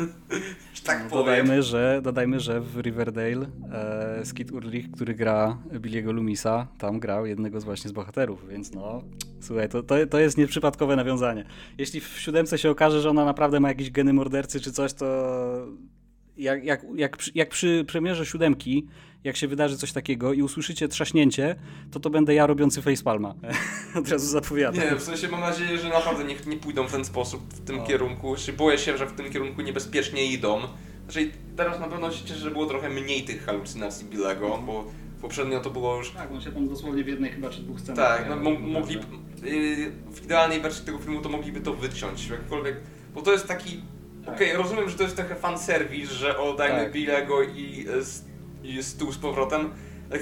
Tak powiem. Dodajmy, że, dodajmy, że w Riverdale e, Skid Urlich, który gra Billiego Lumisa, tam grał jednego z właśnie z bohaterów, więc no, słuchaj, to, to, to jest nieprzypadkowe nawiązanie. Jeśli w siódemce się okaże, że ona naprawdę ma jakieś geny mordercy czy coś, to jak, jak, jak, przy, jak przy premierze siódemki, jak się wydarzy coś takiego i usłyszycie trzaśnięcie, to to będę ja robiący facepalma. Od razu zapowiadam. Nie, w sensie mam nadzieję, że naprawdę nie, nie pójdą w ten sposób, w tym kierunku. Czy boję się, że w tym kierunku niebezpiecznie idą. Znaczy teraz na pewno się cieszę, że było trochę mniej tych halucynacji Billego, bo poprzednio to było już Tak, on się tam dosłownie w jednej chyba czy dwóch scenach. Tak, no, mo- mogli, yy, w idealnej wersji tego filmu to mogliby to wyciąć, jakkolwiek, bo to jest taki Okej, okay, rozumiem, że to jest trochę fanserwis, że oddajmy Tak. Billego i, i Stu z powrotem.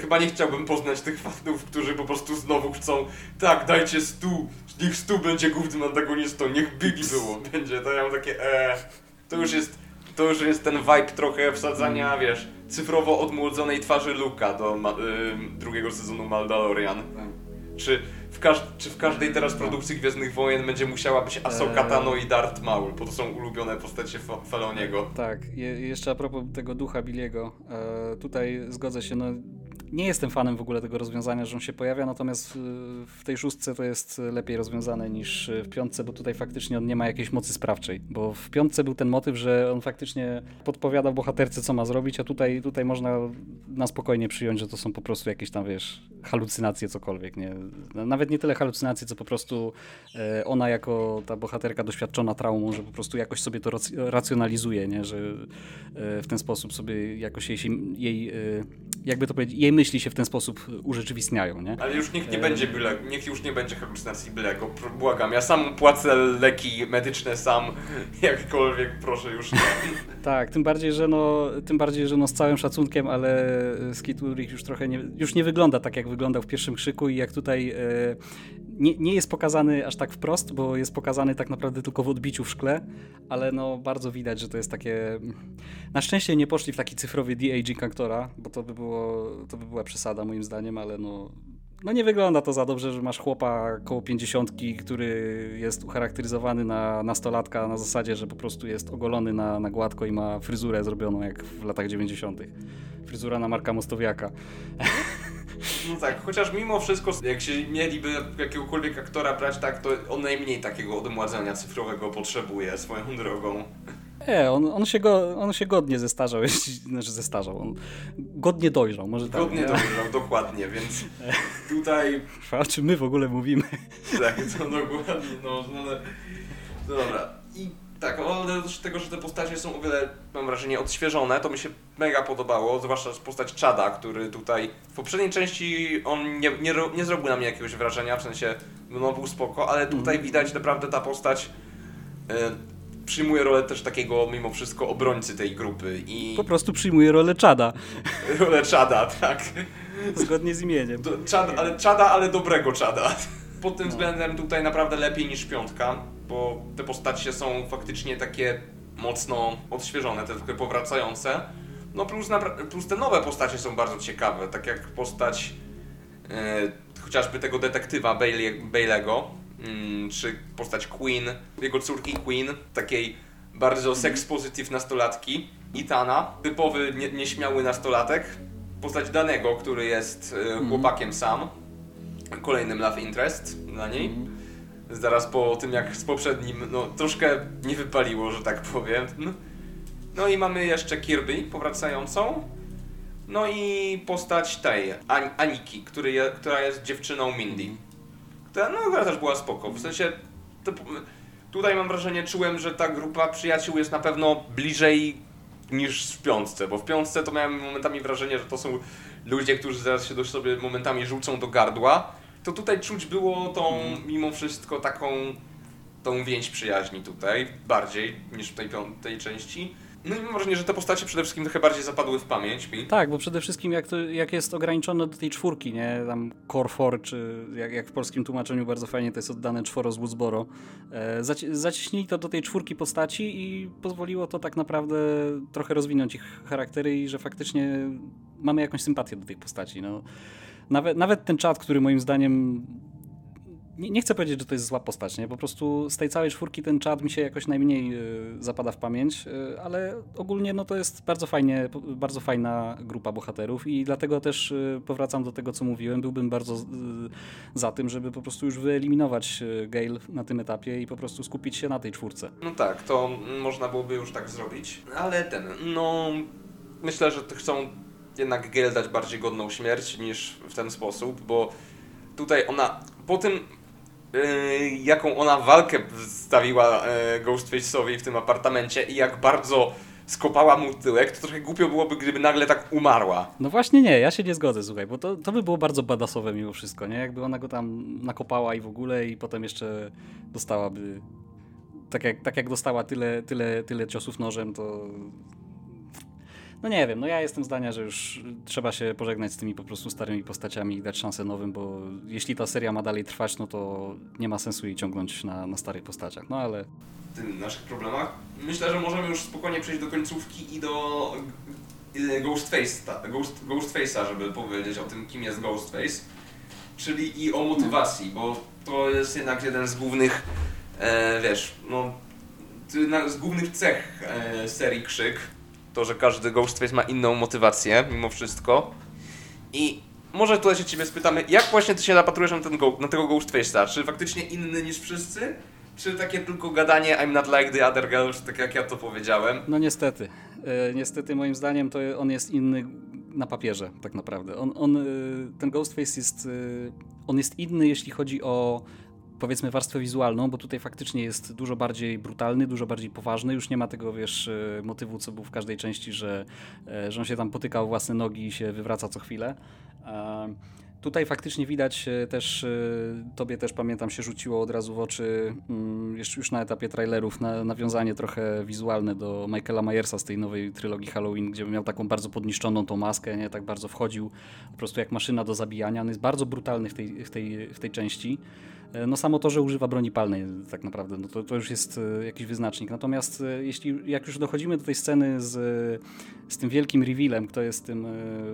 Chyba nie chciałbym poznać tych fanów, którzy po prostu znowu chcą tak, dajcie Stu, niech Stu będzie głównym antagonistą, niech Billy było, będzie, to ja mam takie eee, to już jest, to już jest ten vibe trochę wsadzania, wiesz, cyfrowo odmłodzonej twarzy Luka do ma, y, drugiego sezonu Mandalorian. Czy w, czy w każdej teraz produkcji Gwiezdnych Wojen będzie musiała być Ahsoka Eee. Tano i Darth Maul, bo to są ulubione postacie Fa Faloniego. Tak, je, jeszcze a propos tego ducha Billiego, e, tutaj zgodzę się, no nie jestem fanem w ogóle tego rozwiązania, że on się pojawia, natomiast e, w tej szóstce to jest lepiej rozwiązane niż w piątce, bo tutaj faktycznie on nie ma jakiejś mocy sprawczej, bo w piątce był ten motyw, że on faktycznie podpowiada bohaterce, co ma zrobić, a tutaj, tutaj można na spokojnie przyjąć, że to są po prostu jakieś tam, wiesz, halucynacje, cokolwiek, nie? Nawet nie tyle halucynacje, co po prostu e, ona jako ta bohaterka doświadczona traumą, że po prostu jakoś sobie to rac- racjonalizuje, nie? Że e, w ten sposób sobie jakoś jej, jej e, jakby to powiedzieć, jej myśli się w ten sposób urzeczywistniają, nie? Ale już niech nie będzie byle, niech już nie będzie halucynacji bylego, błagam, ja sam płacę leki medyczne sam, jakkolwiek, proszę już nie. Tak, tym bardziej, że no, tym bardziej, że no z całym szacunkiem, ale Skid Ulrich już trochę nie, już nie wygląda tak, jak wyglądał w pierwszym krzyku i jak tutaj e, nie, nie jest pokazany aż tak wprost, bo jest pokazany tak naprawdę tylko w odbiciu w szkle, ale no bardzo widać, że to jest takie... Na szczęście nie poszli w taki cyfrowy de-aging aktora, bo to by, było, to by była przesada moim zdaniem, ale no... No nie wygląda to za dobrze, że masz chłopa koło pięćdziesiątki, który jest ucharakteryzowany na nastolatka na zasadzie, że po prostu jest ogolony na, na gładko i ma fryzurę zrobioną jak w latach 90. Fryzura na Marka Mostowiaka. No tak, chociaż mimo wszystko, jak się mieliby jakiegokolwiek aktora brać tak, to on najmniej takiego odmładzenia cyfrowego potrzebuje swoją drogą. Nie, on, on, się go, on się godnie zestarzał, znaczy zestarzał, on godnie dojrzał, może tak. Godnie nie? dojrzał, dokładnie, więc tutaj O czym my w ogóle mówimy? Tak, to dokładnie, no, no ale... No dobra. I tak, oprócz tego, że te postacie są o wiele, mam wrażenie, odświeżone, to mi się mega podobało, zwłaszcza postać Chada, który tutaj w poprzedniej części on nie, nie, nie zrobił na mnie jakiegoś wrażenia, w sensie, no był spoko, ale tutaj widać naprawdę ta postać e, przyjmuje rolę też takiego, mimo wszystko, obrońcy tej grupy i Po prostu przyjmuje rolę Czada, rolę Chada, tak. zgodnie z imieniem. Do, czad, ale czada, ale dobrego czada. Pod tym względem tutaj naprawdę lepiej niż piątka, bo te postacie są faktycznie takie mocno odświeżone, te takie powracające. No plus, plus te nowe postacie są bardzo ciekawe, tak jak postać e, chociażby tego detektywa Bailey, Bailey'ego, mm, czy postać Queen, jego córki Queen, takiej bardzo sex positive nastolatki, Itana, typowy nie, nieśmiały nastolatek, postać Danego, który jest e, chłopakiem sam, kolejnym love interest dla niej. Zaraz po tym jak z poprzednim, no troszkę nie wypaliło, że tak powiem. No i mamy jeszcze Kirby powracającą. No i postać tej, An- Aniki, który je, która jest dziewczyną Mindy. Która, no, która też była spoko. W sensie, to, tutaj mam wrażenie, czułem, że ta grupa przyjaciół jest na pewno bliżej niż w piątce, bo w piątce to miałem momentami wrażenie, że to są ludzie, którzy zaraz się do sobie momentami rzucą do gardła. To tutaj czuć było tą, mimo wszystko, taką tą więź przyjaźni tutaj, bardziej niż w tej piątej części. No i mam wrażenie, że te postacie przede wszystkim trochę bardziej zapadły w pamięć mi. Tak, bo przede wszystkim jak, to, jak jest ograniczone do tej czwórki, nie? Tam Core 4, czy jak, jak w polskim tłumaczeniu bardzo fajnie to jest oddane czworo z Woodsboro. E, zaci- zacieśnili to do tej czwórki postaci i pozwoliło to tak naprawdę trochę rozwinąć ich charaktery i że faktycznie mamy jakąś sympatię do tych postaci. No, nawet, nawet ten czat, który moim zdaniem nie, nie chcę powiedzieć, że to jest zła postać, nie? Po prostu z tej całej czwórki ten czat mi się jakoś najmniej y, zapada w pamięć, y, ale ogólnie no to jest bardzo fajnie, bardzo fajna grupa bohaterów i dlatego też y, powracam do tego, co mówiłem. Byłbym bardzo za tym, żeby po prostu już wyeliminować Gale na tym etapie i po prostu skupić się na tej czwórce. No tak, to można byłoby już tak zrobić, ale ten, no myślę, że chcą jednak Gale dać bardziej godną śmierć niż w ten sposób, bo tutaj ona, po tym jaką ona walkę stawiła yy, Ghostface'owi w tym apartamencie i jak bardzo skopała mu tyłek, to trochę głupio byłoby, gdyby nagle tak umarła. No właśnie nie, ja się nie zgodzę, słuchaj, bo to, to by było bardzo badasowe mimo wszystko, nie? Jakby ona go tam nakopała i w ogóle i potem jeszcze dostałaby tak jak, tak jak dostała tyle, tyle, tyle ciosów nożem, to no nie wiem, no ja jestem zdania, że już trzeba się pożegnać z tymi po prostu starymi postaciami i dać szansę nowym, bo jeśli ta seria ma dalej trwać, no to nie ma sensu jej ciągnąć na, na starych postaciach, no ale... W tym naszych problemach. Myślę, że możemy już spokojnie przejść do końcówki i do y, Ghostface'a, Ghost, Ghostface'a, żeby powiedzieć o tym, kim jest Ghostface, czyli i o motywacji, bo to jest jednak jeden z głównych, e, wiesz, no, z głównych cech e, serii Krzyk, to, że każdy Ghostface ma inną motywację, mimo wszystko. I może tutaj się ciebie spytamy, jak właśnie ty się napatrujesz na, ten go, na tego Ghostface'a? Czy faktycznie inny niż wszyscy? Czy takie tylko gadanie I'm not like the other girls, tak jak ja to powiedziałem? No niestety. E, niestety moim zdaniem to on jest inny na papierze tak naprawdę. On, on, e, ten Ghostface jest, e, on jest inny jeśli chodzi o powiedzmy warstwę wizualną, bo tutaj faktycznie jest dużo bardziej brutalny, dużo bardziej poważny. Już nie ma tego, wiesz, e, motywu, co był w każdej części, że, e, że on się tam potyka o własne nogi i się wywraca co chwilę. Tutaj faktycznie widać e, też, tobie też pamiętam się rzuciło od razu w oczy, mm, już na etapie trailerów, na, nawiązanie trochę wizualne do Michaela Myersa z tej nowej trylogii Halloween, gdzie miał taką bardzo podniszczoną tą maskę, nie tak bardzo wchodził po prostu jak maszyna do zabijania. On jest bardzo brutalny w tej, w tej, w tej części. E, no samo to, że używa broni palnej tak naprawdę, no to, to już jest e, jakiś wyznacznik. Natomiast e, jeśli, jak już dochodzimy do tej sceny z, z tym wielkim revealem, kto jest tym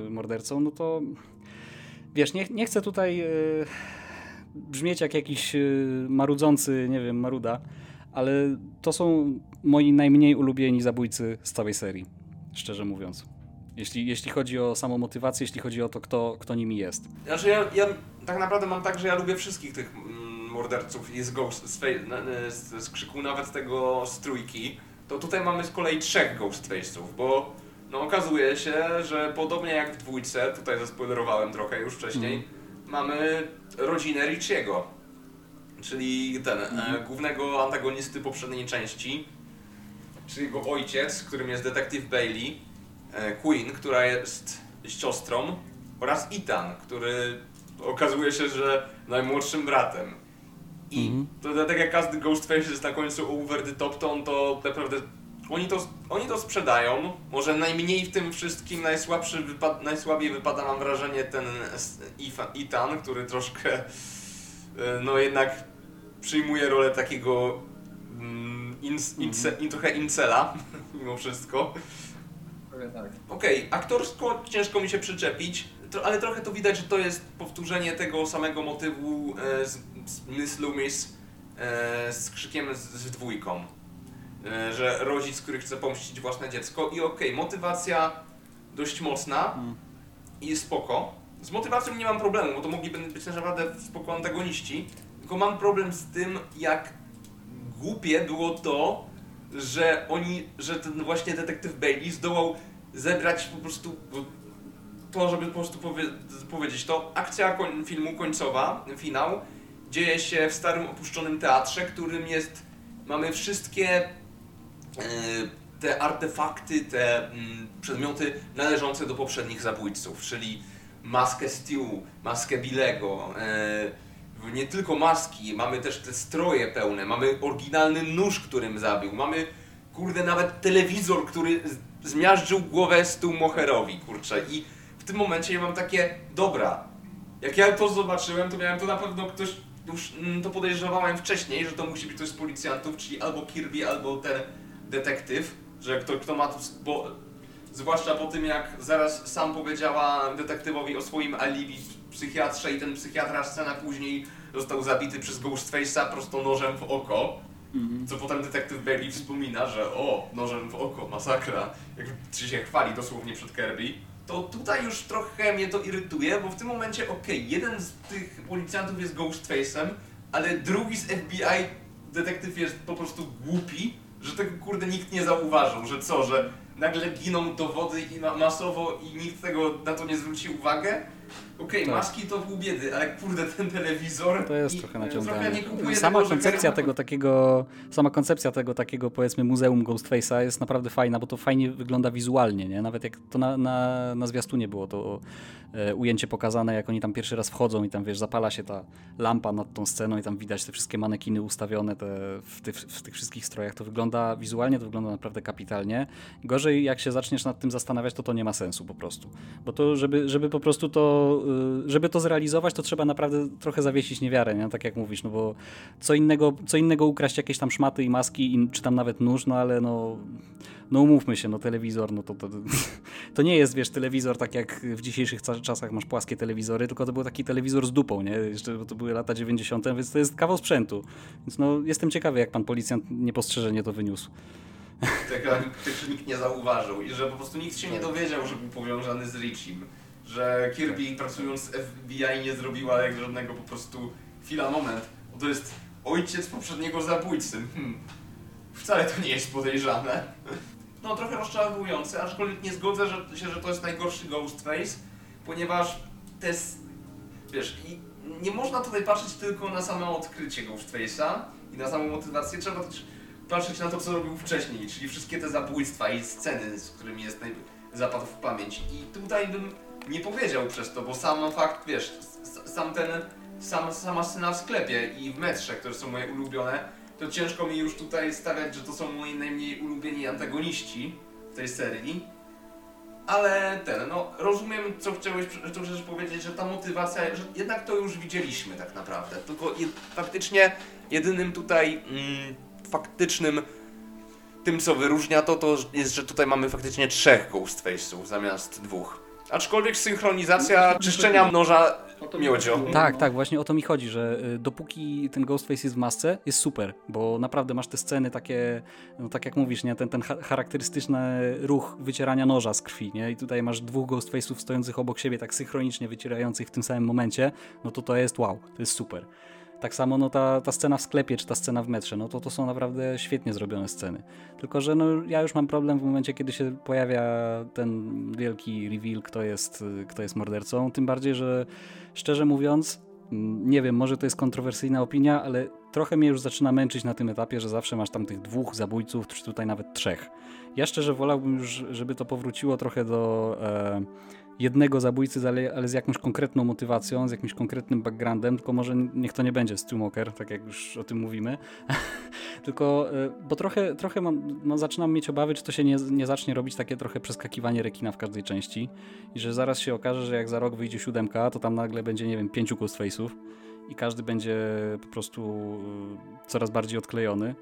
mordercą, no to wiesz, nie, nie chcę tutaj brzmieć jak jakiś marudzący, nie wiem, maruda, ale to są moi najmniej ulubieni zabójcy z całej serii, szczerze mówiąc. Jeśli, jeśli chodzi o samą motywację, jeśli chodzi o to, kto, kto nimi jest. Znaczy ja, ja tak naprawdę mam tak, że ja lubię wszystkich tych morderców i z, Ghost, z, z, z krzyku nawet tego z trójki, to tutaj mamy z kolei trzech Ghostface'ów, bo no okazuje się, że podobnie jak w dwójce, tutaj zaspoilerowałem trochę już wcześniej, mm. mamy rodzinę Richiego, czyli ten mm. e, mhm. głównego antagonisty poprzedniej części, czyli jego ojciec, którym jest detektyw Bailey, e, Queen, która jest siostrą oraz Ethan, który okazuje się, że najmłodszym bratem. I mhm. to tak jak każdy Ghostface jest na końcu over the top, to on to naprawdę... Oni to, oni to sprzedają. Może najmniej w tym wszystkim najsłabszy wypad, najsłabiej wypada mam wrażenie ten Ethan, który troszkę e, no jednak przyjmuje rolę takiego mm, mhm. in, trochę incela mimo wszystko. Tak. Okej, okay, aktorsko ciężko mi się przyczepić, ale trochę to widać, że to jest powtórzenie tego samego motywu e, z Miss Loomis e, z krzykiem z, dwójką. E, że rodzic, który chce pomścić własne dziecko i okej, okay, motywacja dość mocna i spoko. Z motywacją nie mam problemu, bo to mogliby być naprawdę spoko antagoniści, tylko mam problem z tym, jak głupie było to, że oni, że ten właśnie detektyw Bailey zdołał zebrać po prostu to, żeby po prostu powie powiedzieć to, akcja filmu końcowa, finał, dzieje się w starym opuszczonym teatrze, którym jest, mamy wszystkie e, te artefakty, te mm, przedmioty należące do poprzednich zabójców, czyli maskę Stew, maskę Bilego, e, nie tylko maski, mamy też te stroje pełne, mamy oryginalny nóż, którym zabił, mamy kurde nawet telewizor, który zmiażdżył głowę Stu Moherowi, kurczę, i w tym momencie ja mam takie, dobra, jak ja to zobaczyłem, to miałem to na pewno ktoś, już mm, to podejrzewałem wcześniej, że to musi być ktoś z policjantów, czyli albo Kirby, albo ten detektyw, że kto, kto ma tu, bo zwłaszcza po tym jak zaraz sam powiedziała detektywowi o swoim alibi psychiatrze i ten psychiatra scena później został zabity przez Ghostface'a prosto nożem w oko. Mhm. Co potem detektyw Bailey wspomina, że o, nożem w oko, masakra, jak się chwali dosłownie przed Kirby to tutaj już trochę mnie to irytuje, bo w tym momencie, okej, okay, jeden z tych policjantów jest Ghostface'em, ale drugi z FBI detektyw jest po prostu głupi, że tego kurde nikt nie zauważył, że co, że nagle giną dowody i ma masowo i nikt tego na to nie zwróci uwagę. Okej, Tak. maski to pół biedy, ale kurde ten telewizor. To jest i, trochę e, naciągane. Sama tego, koncepcja tego takiego, sama koncepcja tego takiego powiedzmy muzeum Ghostface'a jest naprawdę fajna, bo to fajnie wygląda wizualnie, nie? Nawet jak to na, na, na zwiastunie było to e, ujęcie pokazane, jak oni tam pierwszy raz wchodzą i tam wiesz, zapala się ta lampa nad tą sceną i tam widać te wszystkie manekiny ustawione te, w, tych, w tych wszystkich strojach. To wygląda wizualnie, to wygląda naprawdę kapitalnie. Gorzej jak się zaczniesz nad tym zastanawiać, to to nie ma sensu po prostu. Bo to, żeby, żeby po prostu to, y, żeby to zrealizować, to trzeba naprawdę trochę zawiesić niewiarę, nie? tak jak mówisz, no bo co innego, co innego ukraść jakieś tam szmaty i maski, i, czy tam nawet nóż, no ale no, no umówmy się, no telewizor, no to, to, to nie jest, wiesz, telewizor tak jak w dzisiejszych czasach masz płaskie telewizory, tylko to był taki telewizor z dupą, nie? Jeszcze bo to były lata 90., więc to jest kawał sprzętu. Więc no jestem ciekawy, jak pan policjant niepostrzeżenie to wyniósł. tego, tego nikt nie zauważył i że po prostu nikt się nie Tak. dowiedział, że był powiązany z Richim. Że Kirby pracując w FBI nie zrobiła jak żadnego po prostu chwila, moment. Bo to jest ojciec poprzedniego zabójcy. Hmm. Wcale to nie jest podejrzane. No trochę rozczarowujące, aczkolwiek nie zgodzę że, się, że to jest najgorszy Ghostface, ponieważ to jest, wiesz, nie można tutaj patrzeć tylko na samo odkrycie Ghostface'a i na samą motywację, trzeba też patrzeć na to, co robił wcześniej, czyli wszystkie te zabójstwa i sceny, z którymi jest zapadł w pamięć. I tutaj bym nie powiedział przez to, bo sam fakt, wiesz, sam ten, sam, sama scena w sklepie i w metrze, które są moje ulubione, to ciężko mi już tutaj stawiać, że to są moi najmniej ulubieni antagoniści w tej serii. Ale ten, no rozumiem, co chciałeś, co chcesz powiedzieć, że ta motywacja, że jednak to już widzieliśmy tak naprawdę. Tylko je, faktycznie jedynym tutaj mm, faktycznym tym, co wyróżnia to, to jest, że tutaj mamy faktycznie trzech Ghostface'ów zamiast dwóch. Aczkolwiek synchronizacja czyszczenia noża miodzio. Tak, tak, właśnie o to mi chodzi, że y, dopóki ten Ghostface jest w masce, jest super, bo naprawdę masz te sceny takie, no tak jak mówisz, nie, ten, ten cha- charakterystyczny ruch wycierania noża z krwi, nie, i tutaj masz dwóch Ghostface'ów stojących obok siebie, tak synchronicznie wycierających w tym samym momencie, no to to jest wow, to jest super. Tak samo no, ta, ta scena w sklepie, czy ta scena w metrze, no to to są naprawdę świetnie zrobione sceny. Tylko, że no, ja już mam problem w momencie, kiedy się pojawia ten wielki reveal, kto jest, kto jest mordercą. Tym bardziej, że szczerze mówiąc, nie wiem, może to jest kontrowersyjna opinia, ale trochę mnie już zaczyna męczyć na tym etapie, że zawsze masz tam tych dwóch zabójców, czy tutaj nawet trzech. Ja szczerze wolałbym już, żeby to powróciło trochę do e, jednego zabójcy, ale, ale z jakąś konkretną motywacją, z jakimś konkretnym backgroundem, tylko może niech to nie będzie Stu Walker, tak jak już o tym mówimy. tylko, e, bo trochę, trochę mam, no, zaczynam mieć obawy, czy to się nie, nie zacznie robić takie trochę przeskakiwanie rekina w każdej części i że zaraz się okaże, że jak za rok wyjdzie siódemka, to tam nagle będzie, nie wiem, pięciu Ghostface'ów i każdy będzie po prostu y, coraz bardziej odklejony.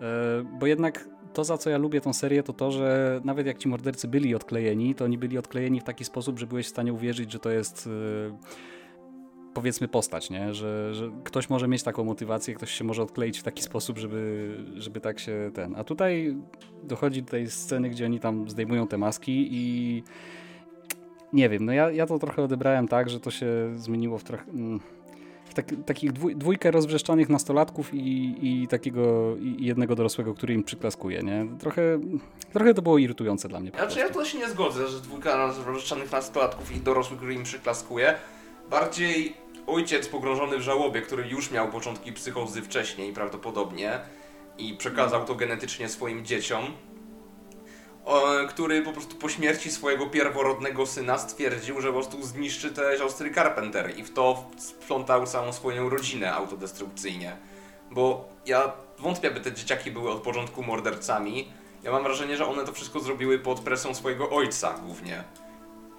E, Bo jednak to, za co ja lubię tą serię, to to, że nawet jak ci mordercy byli odklejeni, to oni byli odklejeni w taki sposób, że byłeś w stanie uwierzyć, że to jest y, powiedzmy postać, nie? Że, że ktoś może mieć taką motywację, ktoś się może odkleić w taki sposób, żeby, żeby tak się ten. A tutaj dochodzi do tej sceny, gdzie oni tam zdejmują te maski i nie wiem, no ja, ja to trochę odebrałem tak, że to się zmieniło w trochę. Tak, takich dwój, dwójkę rozwrzeszczonych nastolatków i, i takiego i jednego dorosłego, który im przyklaskuje, nie? Trochę, trochę to było irytujące dla mnie. Znaczy ja to się nie zgodzę, że dwójka rozrzeczonych nastolatków i dorosłych, który im przyklaskuje. Bardziej ojciec pogrążony w żałobie, który już miał początki psychozy wcześniej prawdopodobnie i przekazał to genetycznie swoim dzieciom, który po prostu po śmierci swojego pierworodnego syna stwierdził, że po prostu zniszczy te siostry Carpenter i w to wplątał całą swoją rodzinę autodestrukcyjnie. Bo ja wątpię, by te dzieciaki były od początku mordercami. Ja mam wrażenie, że one to wszystko zrobiły pod presją swojego ojca głównie,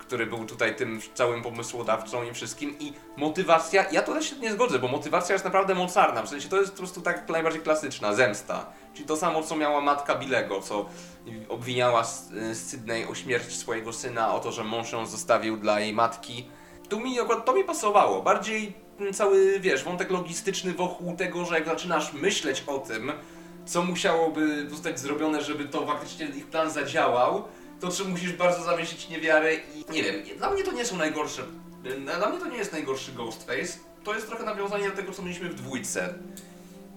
który był tutaj tym całym pomysłodawcą i wszystkim. I motywacja, ja to też się nie zgodzę, bo motywacja jest naprawdę mocarna. W sensie to jest po prostu tak najbardziej klasyczna, zemsta. Czyli to samo, co miała matka Bilego, co obwiniała y, Sydney o śmierć swojego syna, o to, że mąż ją zostawił dla jej matki. Tu mi akurat to mi pasowało. Bardziej ten cały, wiesz, wątek logistyczny wokół tego, że jak zaczynasz myśleć o tym, co musiałoby zostać zrobione, żeby to faktycznie ich plan zadziałał, to czy musisz bardzo zawiesić niewiarę i nie wiem, dla mnie to nie są najgorsze. Dla mnie to nie jest najgorszy Ghostface. To jest trochę nawiązanie do tego, co mieliśmy w dwójce.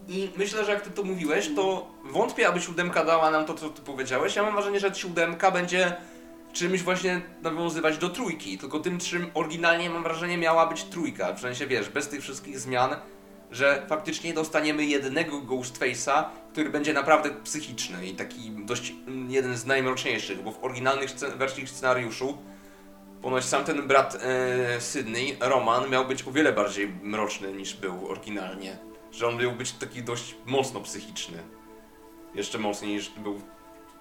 I myślę, że jak ty to mówiłeś, to wątpię, aby siódemka dała nam to, co ty powiedziałeś. Ja mam wrażenie, że siódemka będzie czymś właśnie nawiązywać do trójki, tylko tym, czym oryginalnie mam wrażenie miała być trójka. W sensie, wiesz, bez tych wszystkich zmian, że faktycznie dostaniemy jednego Ghostface'a, który będzie naprawdę psychiczny i taki dość mm, jeden z najmroczniejszych, bo w oryginalnych wersji scenariuszu ponoć sam ten brat e, Sydney, Roman, miał być o wiele bardziej mroczny niż był oryginalnie. Że on miał być taki dość mocno psychiczny. Jeszcze mocniej niż był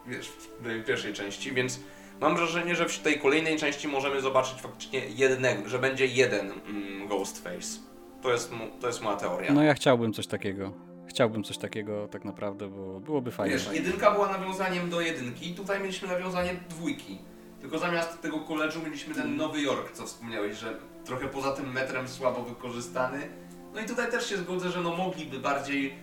wiesz, w pierwszej części, więc mam wrażenie, że w tej kolejnej części możemy zobaczyć faktycznie jednego, że będzie jeden mm, Ghostface. To jest, to jest moja teoria. No ja chciałbym coś takiego. Chciałbym coś takiego tak naprawdę, bo byłoby fajnie. Wiesz, jedynka była nawiązaniem do jedynki, tutaj mieliśmy nawiązanie dwójki. Tylko zamiast tego koledżu mieliśmy ten Nowy Jork, co wspomniałeś, że trochę poza tym metrem słabo wykorzystany. No i tutaj też się zgodzę, że no mogliby bardziej...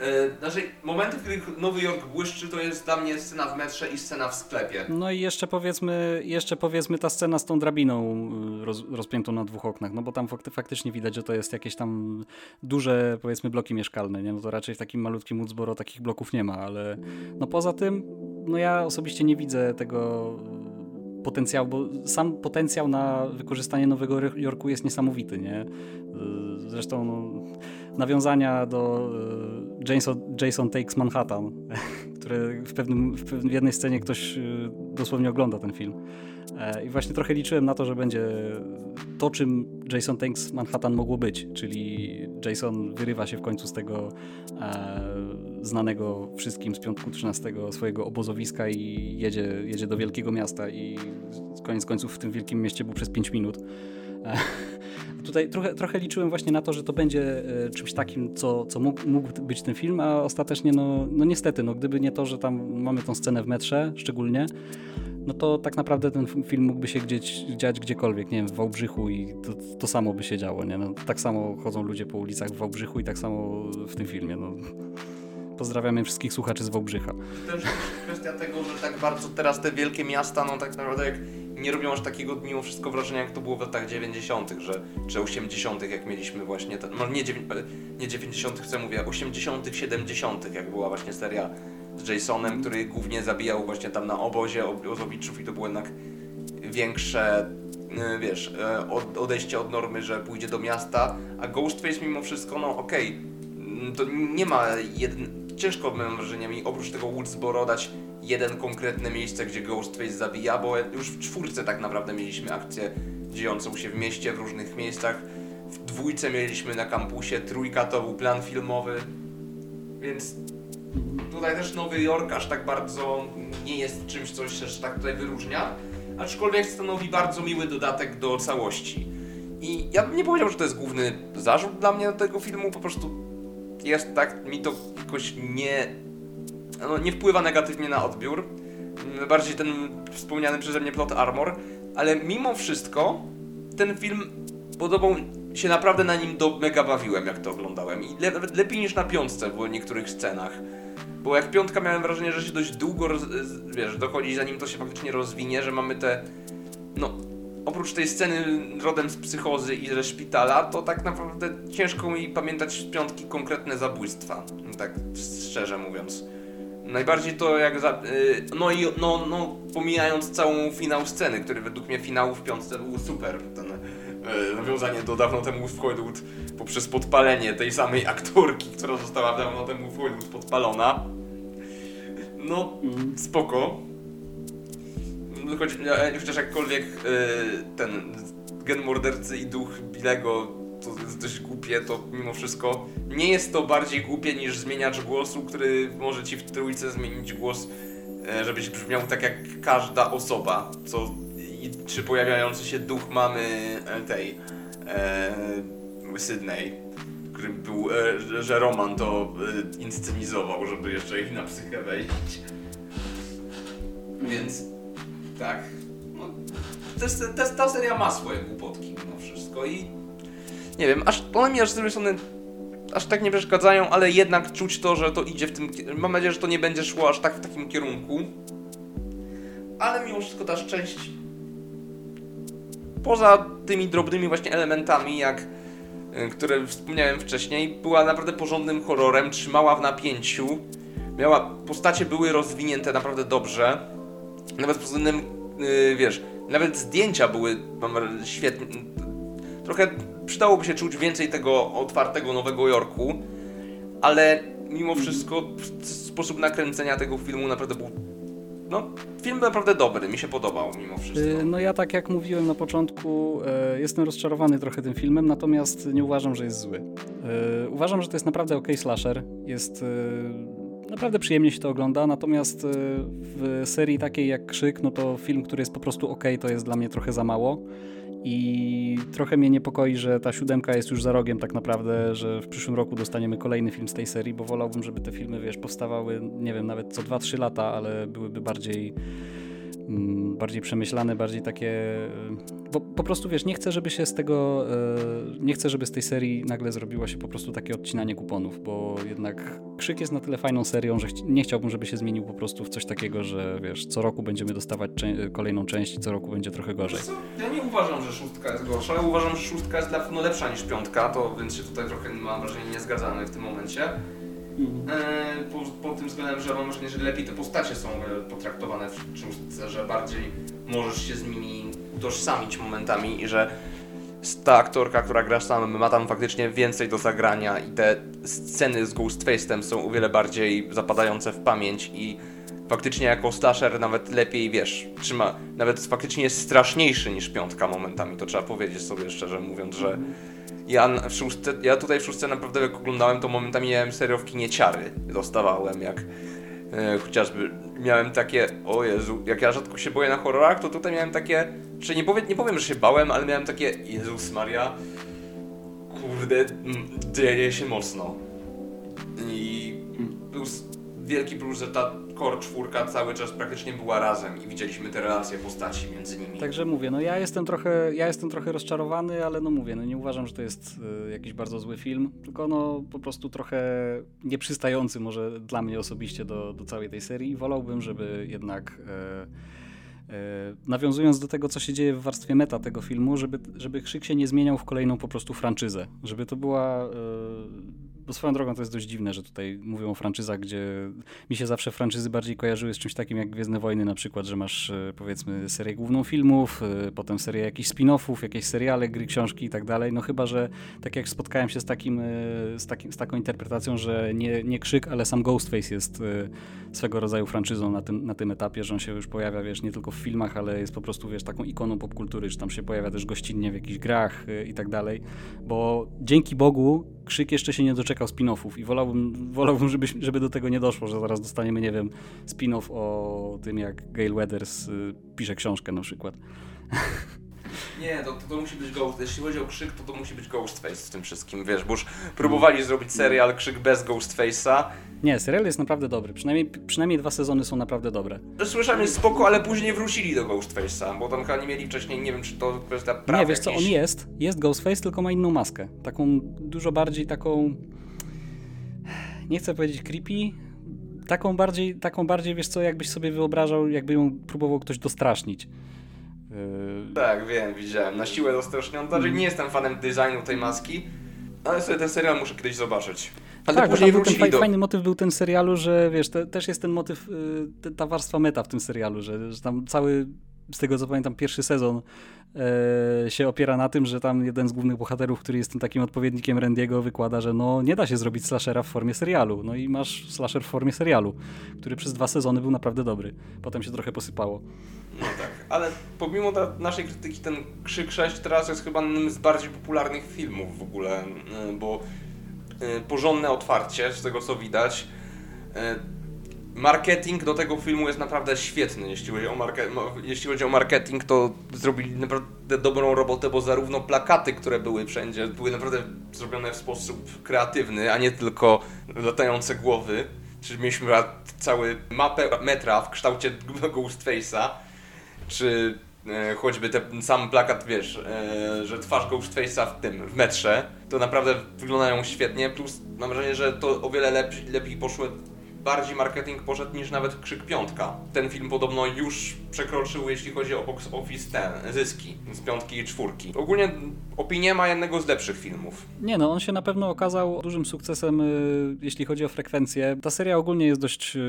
E, znaczy, momenty, w których Nowy Jork błyszczy, to jest dla mnie scena w metrze i scena w sklepie. No i jeszcze powiedzmy, jeszcze powiedzmy ta scena z tą drabiną y, roz, rozpiętą na dwóch oknach, no bo tam fakty, faktycznie widać, że to jest jakieś tam duże, powiedzmy, bloki mieszkalne, nie? No to raczej w takim malutkim Woodsboro takich bloków nie ma, ale no poza tym, no ja osobiście nie widzę tego potencjału, bo sam potencjał na wykorzystanie Nowego Jorku jest niesamowity, nie? Y, Zresztą no, nawiązania do y, Jason, Jason Takes Manhattan, które w, pewnym, w, w jednej scenie ktoś y, dosłownie ogląda ten film. E, I właśnie trochę liczyłem na to, że będzie to, czym Jason Takes Manhattan mogło być, czyli Jason wyrywa się w końcu z tego e, znanego wszystkim z piątku 13 swojego obozowiska i jedzie, jedzie do wielkiego miasta i koniec końców w tym wielkim mieście był przez 5 minut. E, tutaj trochę, trochę liczyłem właśnie na to, że to będzie e, czymś takim, co, co mógł, mógł być ten film, a ostatecznie, no, no niestety, no, gdyby nie to, że tam mamy tą scenę w metrze szczególnie, no to tak naprawdę ten film mógłby się gdzieś, dziać gdziekolwiek, nie wiem, w Wałbrzychu i to, to samo by się działo, nie? No, tak samo chodzą ludzie po ulicach w Wałbrzychu i tak samo w tym filmie, no. Pozdrawiamy wszystkich słuchaczy z Wałbrzycha. Też kwestia tego, że tak bardzo teraz te wielkie miasta, no tak naprawdę jak nie robią aż takiego mimo wszystko wrażenia, jak to było w latach 90., że, czy 80., jak mieliśmy właśnie, ten, no nie, nie 90., co mówię, 80., 70., jak była właśnie seria z Jasonem, który głównie zabijał właśnie tam na obozie obozowiczów i to było jednak większe, wiesz, odejście od normy, że pójdzie do miasta, a Ghostface mimo wszystko, no okej, okay, to nie ma jeden, ciężko mam wrażenie mi oprócz tego Woodsboro dać jeden konkretne miejsce, gdzie Ghostface zabija, bo już w czwórce tak naprawdę mieliśmy akcję dziejącą się w mieście, w różnych miejscach. W dwójce mieliśmy na kampusie, trójka to był plan filmowy, więc tutaj też Nowy Jork aż tak bardzo nie jest czymś, coś się tak tutaj wyróżnia, aczkolwiek stanowi bardzo miły dodatek do całości. I ja bym nie powiedział, że to jest główny zarzut dla mnie do tego filmu, po prostu jest tak, mi to jakoś nie, no, nie wpływa negatywnie na odbiór. Bardziej ten wspomniany przeze mnie plot armor, ale mimo wszystko ten film podobał się naprawdę na nim do mega bawiłem, jak to oglądałem. I le lepiej niż na piątce w niektórych scenach. Bo jak piątka miałem wrażenie, że się dość długo, wiesz, dochodzi zanim to się faktycznie rozwinie, że mamy te, no, oprócz tej sceny rodem z psychozy i ze szpitala, to tak naprawdę ciężko mi pamiętać z piątki konkretne zabójstwa, tak szczerze mówiąc. Najbardziej to jak za, yy, no i no, no pomijając całą finał sceny, który według mnie finał w piątce był super. Ten yy, nawiązanie do dawno temu w Hollywood poprzez podpalenie tej samej aktorki, która została dawno temu w Hollywood podpalona. No, spoko choć, chociaż jakkolwiek y, ten gen mordercy i duch Bilego to jest dość głupie, to mimo wszystko nie jest to bardziej głupie niż zmieniacz głosu, który może ci w trójce zmienić głos, e, żebyś brzmiał tak jak każda osoba, co i, czy pojawiający się duch mamy e, tej e, Sydney, który był, e, że Roman to e, inscenizował, żeby jeszcze ich na psychę wejść. Więc tak. No, to, ta seria ma swoje głupotki mimo wszystko i nie wiem, aż one mi aż z strony aż tak nie przeszkadzają, ale jednak czuć to, że to idzie w tym. Mam nadzieję, że to nie będzie szło aż tak w takim kierunku. Ale mimo wszystko ta część poza tymi drobnymi właśnie elementami, jak y, które wspomniałem wcześniej, była naprawdę porządnym horrorem, trzymała w napięciu. Miała, postacie były rozwinięte naprawdę dobrze. Nawet pod względem, yy, wiesz, nawet zdjęcia były świetne. Trochę przydałoby się czuć więcej tego otwartego Nowego Jorku, ale mimo wszystko sposób nakręcenia tego filmu naprawdę był no, film naprawdę dobry, mi się podobał mimo wszystko. No ja tak jak mówiłem na początku, e, jestem rozczarowany trochę tym filmem, natomiast nie uważam, że jest zły. E, uważam, że to jest naprawdę ok slasher, jest e, naprawdę przyjemnie się to ogląda, natomiast w serii takiej jak Krzyk, no to film, który jest po prostu ok, to jest dla mnie trochę za mało. I trochę mnie niepokoi, że ta siódemka jest już za rogiem tak naprawdę, że w przyszłym roku dostaniemy kolejny film z tej serii, bo wolałbym, żeby te filmy, wiesz, powstawały, nie wiem, nawet co 2-3 lata, ale byłyby bardziej bardziej przemyślane, bardziej takie. Bo po prostu wiesz, nie chcę, żeby się z tego. E, nie chcę, żeby z tej serii nagle zrobiło się po prostu takie odcinanie kuponów, bo jednak Krzyk jest na tyle fajną serią, że nie chciałbym, żeby się zmienił po prostu w coś takiego, że wiesz, co roku będziemy dostawać kolejną część i co roku będzie trochę gorzej. Ja nie uważam, że szóstka jest gorsza, ale uważam, że szóstka jest na pewno lepsza niż piątka, to więc się tutaj trochę mam wrażenie nie zgadzamy w tym momencie. E, po, po, tym względem, że mam wrażenie, że lepiej te postacie są e, potraktowane w czymś, że bardziej możesz się z nimi utożsamić momentami i że ta aktorka, która gra sam, ma tam faktycznie więcej do zagrania i te sceny z Ghostface'em są o wiele bardziej zapadające w pamięć i faktycznie jako slasher nawet lepiej, wiesz, trzyma, nawet faktycznie jest straszniejszy niż piątka momentami, to trzeba powiedzieć sobie szczerze mówiąc, że ja, w ja tutaj w szóstce naprawdę jak oglądałem, to momentami miałem serio w kinie ciary. Dostawałem, jak e, chociażby miałem takie, o Jezu, jak ja rzadko się boję na horrorach, to tutaj miałem takie, czy nie powiem, nie powiem, że się bałem, ale miałem takie, Jezus Maria, kurde, dzieje się mocno. I wielki plus, że ta Core 4 cały czas praktycznie była razem i widzieliśmy te relacje postaci między nimi. Także mówię, no ja jestem trochę, ja jestem trochę rozczarowany, ale no mówię, no nie uważam, że to jest y, jakiś bardzo zły film, tylko no po prostu trochę nieprzystający może dla mnie osobiście do, do całej tej serii i wolałbym, żeby jednak y, nawiązując do tego, co się dzieje w warstwie meta tego filmu, żeby, żeby Krzyk się nie zmieniał w kolejną po prostu franczyzę. Żeby to była bo swoją drogą to jest dość dziwne, że tutaj mówią o franczyzach, gdzie mi się zawsze franczyzy bardziej kojarzyły z czymś takim jak Gwiezdne Wojny na przykład, że masz e, powiedzmy serię główną filmów, e, potem serię jakichś spin-offów, jakieś seriale, gry, książki i tak dalej. No chyba, że tak jak spotkałem się z, takim, e, z, takim, z taką interpretacją, że nie, nie Krzyk, ale sam Ghostface jest swego rodzaju franczyzą na tym, na tym etapie, że on się już pojawia, wiesz, nie tylko w filmach, ale jest po prostu, wiesz, taką ikoną popkultury, czy tam się pojawia też gościnnie w jakichś grach i tak dalej, bo dzięki Bogu Krzyk jeszcze się nie doczekał spin-offów i wolałbym, wolałbym żeby, żeby do tego nie doszło, że zaraz dostaniemy, nie wiem, spin-off o tym, jak Gail Weathers y, pisze książkę na przykład. Nie, to, to, musi być Ghost. Jeśli chodzi o krzyk, to to musi być Ghostface w tym wszystkim, wiesz, bo już próbowali zrobić serial Krzyk bez Ghostface'a. Nie, serial jest naprawdę dobry. Przynajmniej, przynajmniej dwa sezony są naprawdę dobre. Słyszałem, jest spoko, ale później wrócili do Ghostface'a, bo tam chyba nie mieli wcześniej, nie wiem, czy to kwestia praw Nie, wiesz co, on jest, jest Ghostface, tylko ma inną maskę. Taką, dużo bardziej taką... Nie chcę powiedzieć creepy, taką bardziej, taką bardziej, wiesz co, jakbyś sobie wyobrażał, jakby ją próbował ktoś dostrasznić. Yy... Tak, wiem, widziałem. Na siłę dostraszniony. Znaczy, mm. nie jestem fanem designu tej maski, ale sobie ten serial muszę kiedyś zobaczyć. Ale tak, później był ten do... fajny motyw był ten serialu, że wiesz, te, też jest ten motyw, y, ta warstwa meta w tym serialu, że, że tam cały, z tego co pamiętam, pierwszy sezon e, się opiera na tym, że tam jeden z głównych bohaterów, który jest tym takim odpowiednikiem Randiego, wykłada, że no nie da się zrobić slashera w formie serialu. No i masz slasher w formie serialu, który przez dwa sezony był naprawdę dobry. Potem się trochę posypało. No tak, ale pomimo naszej krytyki ten Krzyk 6 teraz jest chyba jednym z bardziej popularnych filmów w ogóle, y, bo y, porządne otwarcie, z tego co widać. Marketing do tego filmu jest naprawdę świetny. Jeśli chodzi, o jeśli chodzi o marketing, to zrobili naprawdę dobrą robotę, bo zarówno plakaty, które były wszędzie, były naprawdę zrobione w sposób kreatywny, a nie tylko latające głowy. Czyli mieliśmy cały mapę metra w kształcie Ghostface'a czy e, choćby ten sam plakat, wiesz, e, że twarz Ghostface'a w tym, w metrze, to naprawdę wyglądają świetnie, plus mam wrażenie, że to o wiele lepiej, lepiej poszło bardziej marketing poszedł niż nawet Krzyk Piątka. Ten film podobno już przekroczył, jeśli chodzi o box office, ten, zyski z piątki i czwórki. Ogólnie opinię ma jednego z lepszych filmów. Nie no, on się na pewno okazał dużym sukcesem, y, jeśli chodzi o frekwencję. Ta seria ogólnie jest dość y,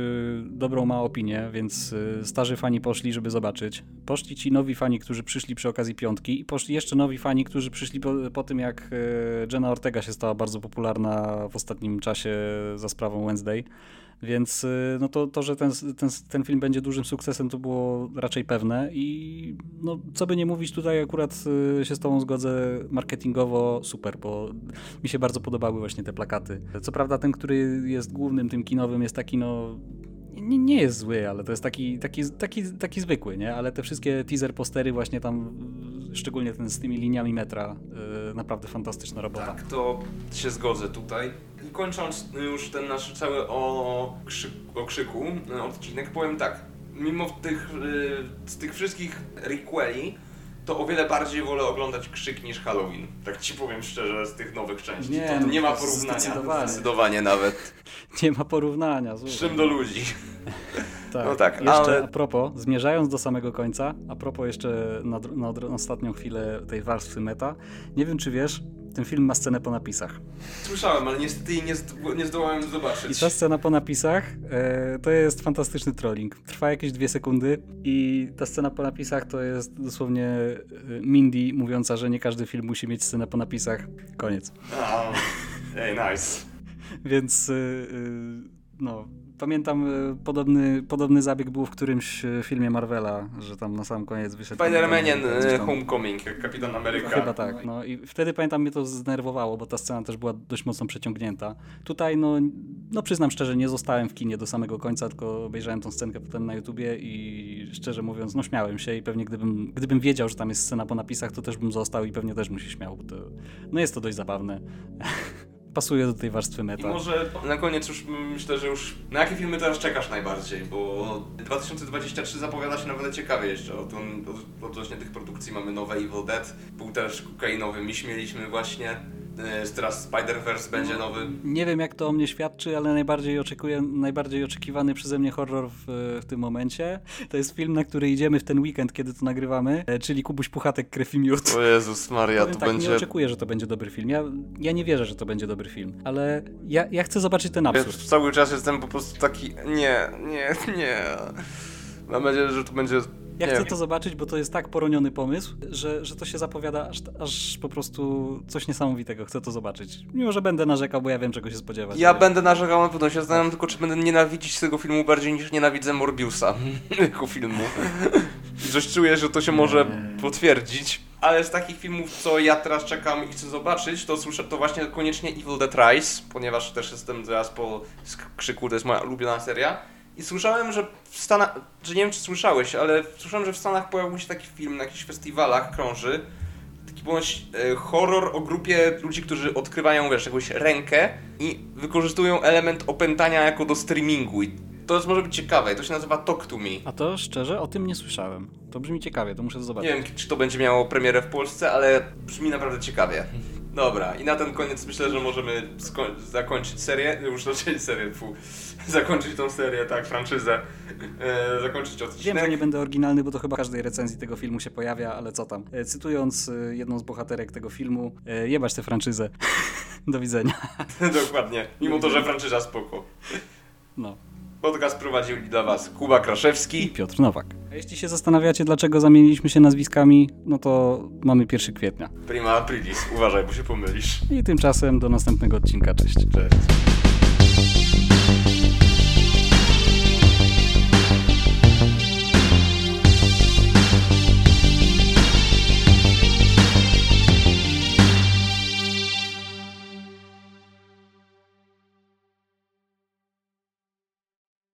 dobrą, ma opinię, więc y, starzy fani poszli, żeby zobaczyć. Poszli ci nowi fani, którzy przyszli przy okazji piątki i poszli jeszcze nowi fani, którzy przyszli po, po tym, jak Jenna Ortega się stała bardzo popularna w ostatnim czasie za sprawą Wednesday. Więc y, no to, to że ten, ten, ten film będzie dużym sukcesem, to było raczej pewne i no, co by nie mówić, tutaj akurat y, się z tobą zgodzę, marketingowo super, bo mi się bardzo podobały właśnie te plakaty. Co prawda ten, który jest głównym, tym kinowym jest taki no nie, nie jest zły, ale to jest taki, taki, taki, taki zwykły, nie? Ale te wszystkie teaser postery właśnie tam, szczególnie ten z tymi liniami metra, yy, naprawdę fantastyczna robota. Tak, to się zgodzę tutaj. I kończąc już ten nasz cały o, krzyk, o krzyku e, odcinek, powiem tak. Mimo tych, yy, z tych wszystkich requeli, to o wiele bardziej wolę oglądać Krzyk niż Halloween. Tak ci powiem szczerze, z tych nowych części. Nie, to nie ma porównania. Zdecydowanie. zdecydowanie nawet. Nie ma porównania. Czym do ludzi. tak. No tak, Jeszcze ale... a propos, zmierzając do samego końca, a propos jeszcze na, na, na ostatnią chwilę tej warstwy meta, nie wiem czy wiesz, ten film ma scenę po napisach. Słyszałem, ale niestety nie, nie zdołałem zobaczyć. I ta scena po napisach e, to jest fantastyczny trolling. Trwa jakieś dwie sekundy i ta scena po napisach to jest dosłownie e, Mindy mówiąca, że nie każdy film musi mieć scenę po napisach. Koniec. Oh, hey, nice. Więc e, e, no, Pamiętam e, podobny, podobny zabieg był w którymś e, filmie Marvela, że tam na sam koniec wyszedł. Spider-Manie e, Homecoming, jak Kapitan Ameryka. Chyba tak. No i wtedy pamiętam mnie to zdenerwowało, bo ta scena też była dość mocno przeciągnięta. Tutaj no, no przyznam szczerze, nie zostałem w kinie do samego końca, tylko obejrzałem tą scenkę potem na YouTubie i szczerze mówiąc, no śmiałem się i pewnie gdybym, gdybym wiedział, że tam jest scena po napisach, to też bym został i pewnie też bym się śmiał. To, no jest to dość zabawne. pasuje do tej warstwy meta. I może na koniec już myślę, że już na jakie filmy teraz czekasz najbardziej, bo 2023 zapowiada się naprawdę ciekawie jeszcze. Od, od, odnośnie tych produkcji mamy nowe Evil Dead, był też kokainowy Miś mieliśmy właśnie. E, teraz Spider-Verse będzie nowy. Nie wiem jak to o mnie świadczy, ale najbardziej oczekuję, najbardziej oczekiwany przeze mnie horror w, w tym momencie. To jest film, na który idziemy w ten weekend, kiedy to nagrywamy, e, czyli Kubuś Puchatek Krew i Miód. O Jezus Maria, to tak, będzie... Nie oczekuję, że to będzie dobry film. Ja, ja nie wierzę, że to będzie dobry film, ale ja, ja chcę zobaczyć ten absurd. Ja cały czas jestem po prostu taki, nie, nie, nie. Mam nadzieję, że to będzie ja chcę to zobaczyć, bo to jest tak poroniony pomysł, że, że to się zapowiada aż, aż po prostu coś niesamowitego. Chcę to zobaczyć. Mimo, że będę narzekał, bo ja wiem, czego się spodziewać. Ja będę narzekał, na pewno się zastanawiam tylko, czy będę nienawidzić tego filmu bardziej niż nienawidzę Morbiusa jako filmu. Coś czuję, że to się może potwierdzić. Ale z takich filmów, co ja teraz czekam i chcę zobaczyć, to słyszę to właśnie koniecznie Evil Dead Rise, ponieważ też jestem zaraz po krzyku, to jest moja ulubiona seria. I słyszałem, że w Stanach, że nie wiem czy słyszałeś, ale słyszałem, że w Stanach pojawił się taki film na jakichś festiwalach, krąży. Taki bądź e, horror o grupie ludzi, którzy odkrywają, wiesz, jakąś rękę i wykorzystują element opętania jako do streamingu. I to jest może być ciekawe, to się nazywa Talk to Me. A to szczerze, o tym nie słyszałem. To brzmi ciekawie, to muszę zobaczyć. Nie wiem, czy to będzie miało premierę w Polsce, ale brzmi naprawdę ciekawie. Dobra, i na ten koniec myślę, że możemy zakończyć serię, już zacząć serię, fu, zakończyć tą serię, tak, franczyzę, e, zakończyć odcinek. Wiem, że nie będę oryginalny, bo to chyba każdej recenzji tego filmu się pojawia, ale co tam. E, cytując e, jedną z bohaterek tego filmu, e, jebać tę franczyzę. Do widzenia. Dokładnie, mimo to, że franczyza spoko. No. Podcast prowadzili dla Was Kuba Kraszewski i Piotr Nowak. A jeśli się zastanawiacie, dlaczego zamieniliśmy się nazwiskami, no to mamy 1 kwietnia. Prima aprilis, uważaj, bo się pomylisz. I tymczasem do następnego odcinka. Cześć. Cześć.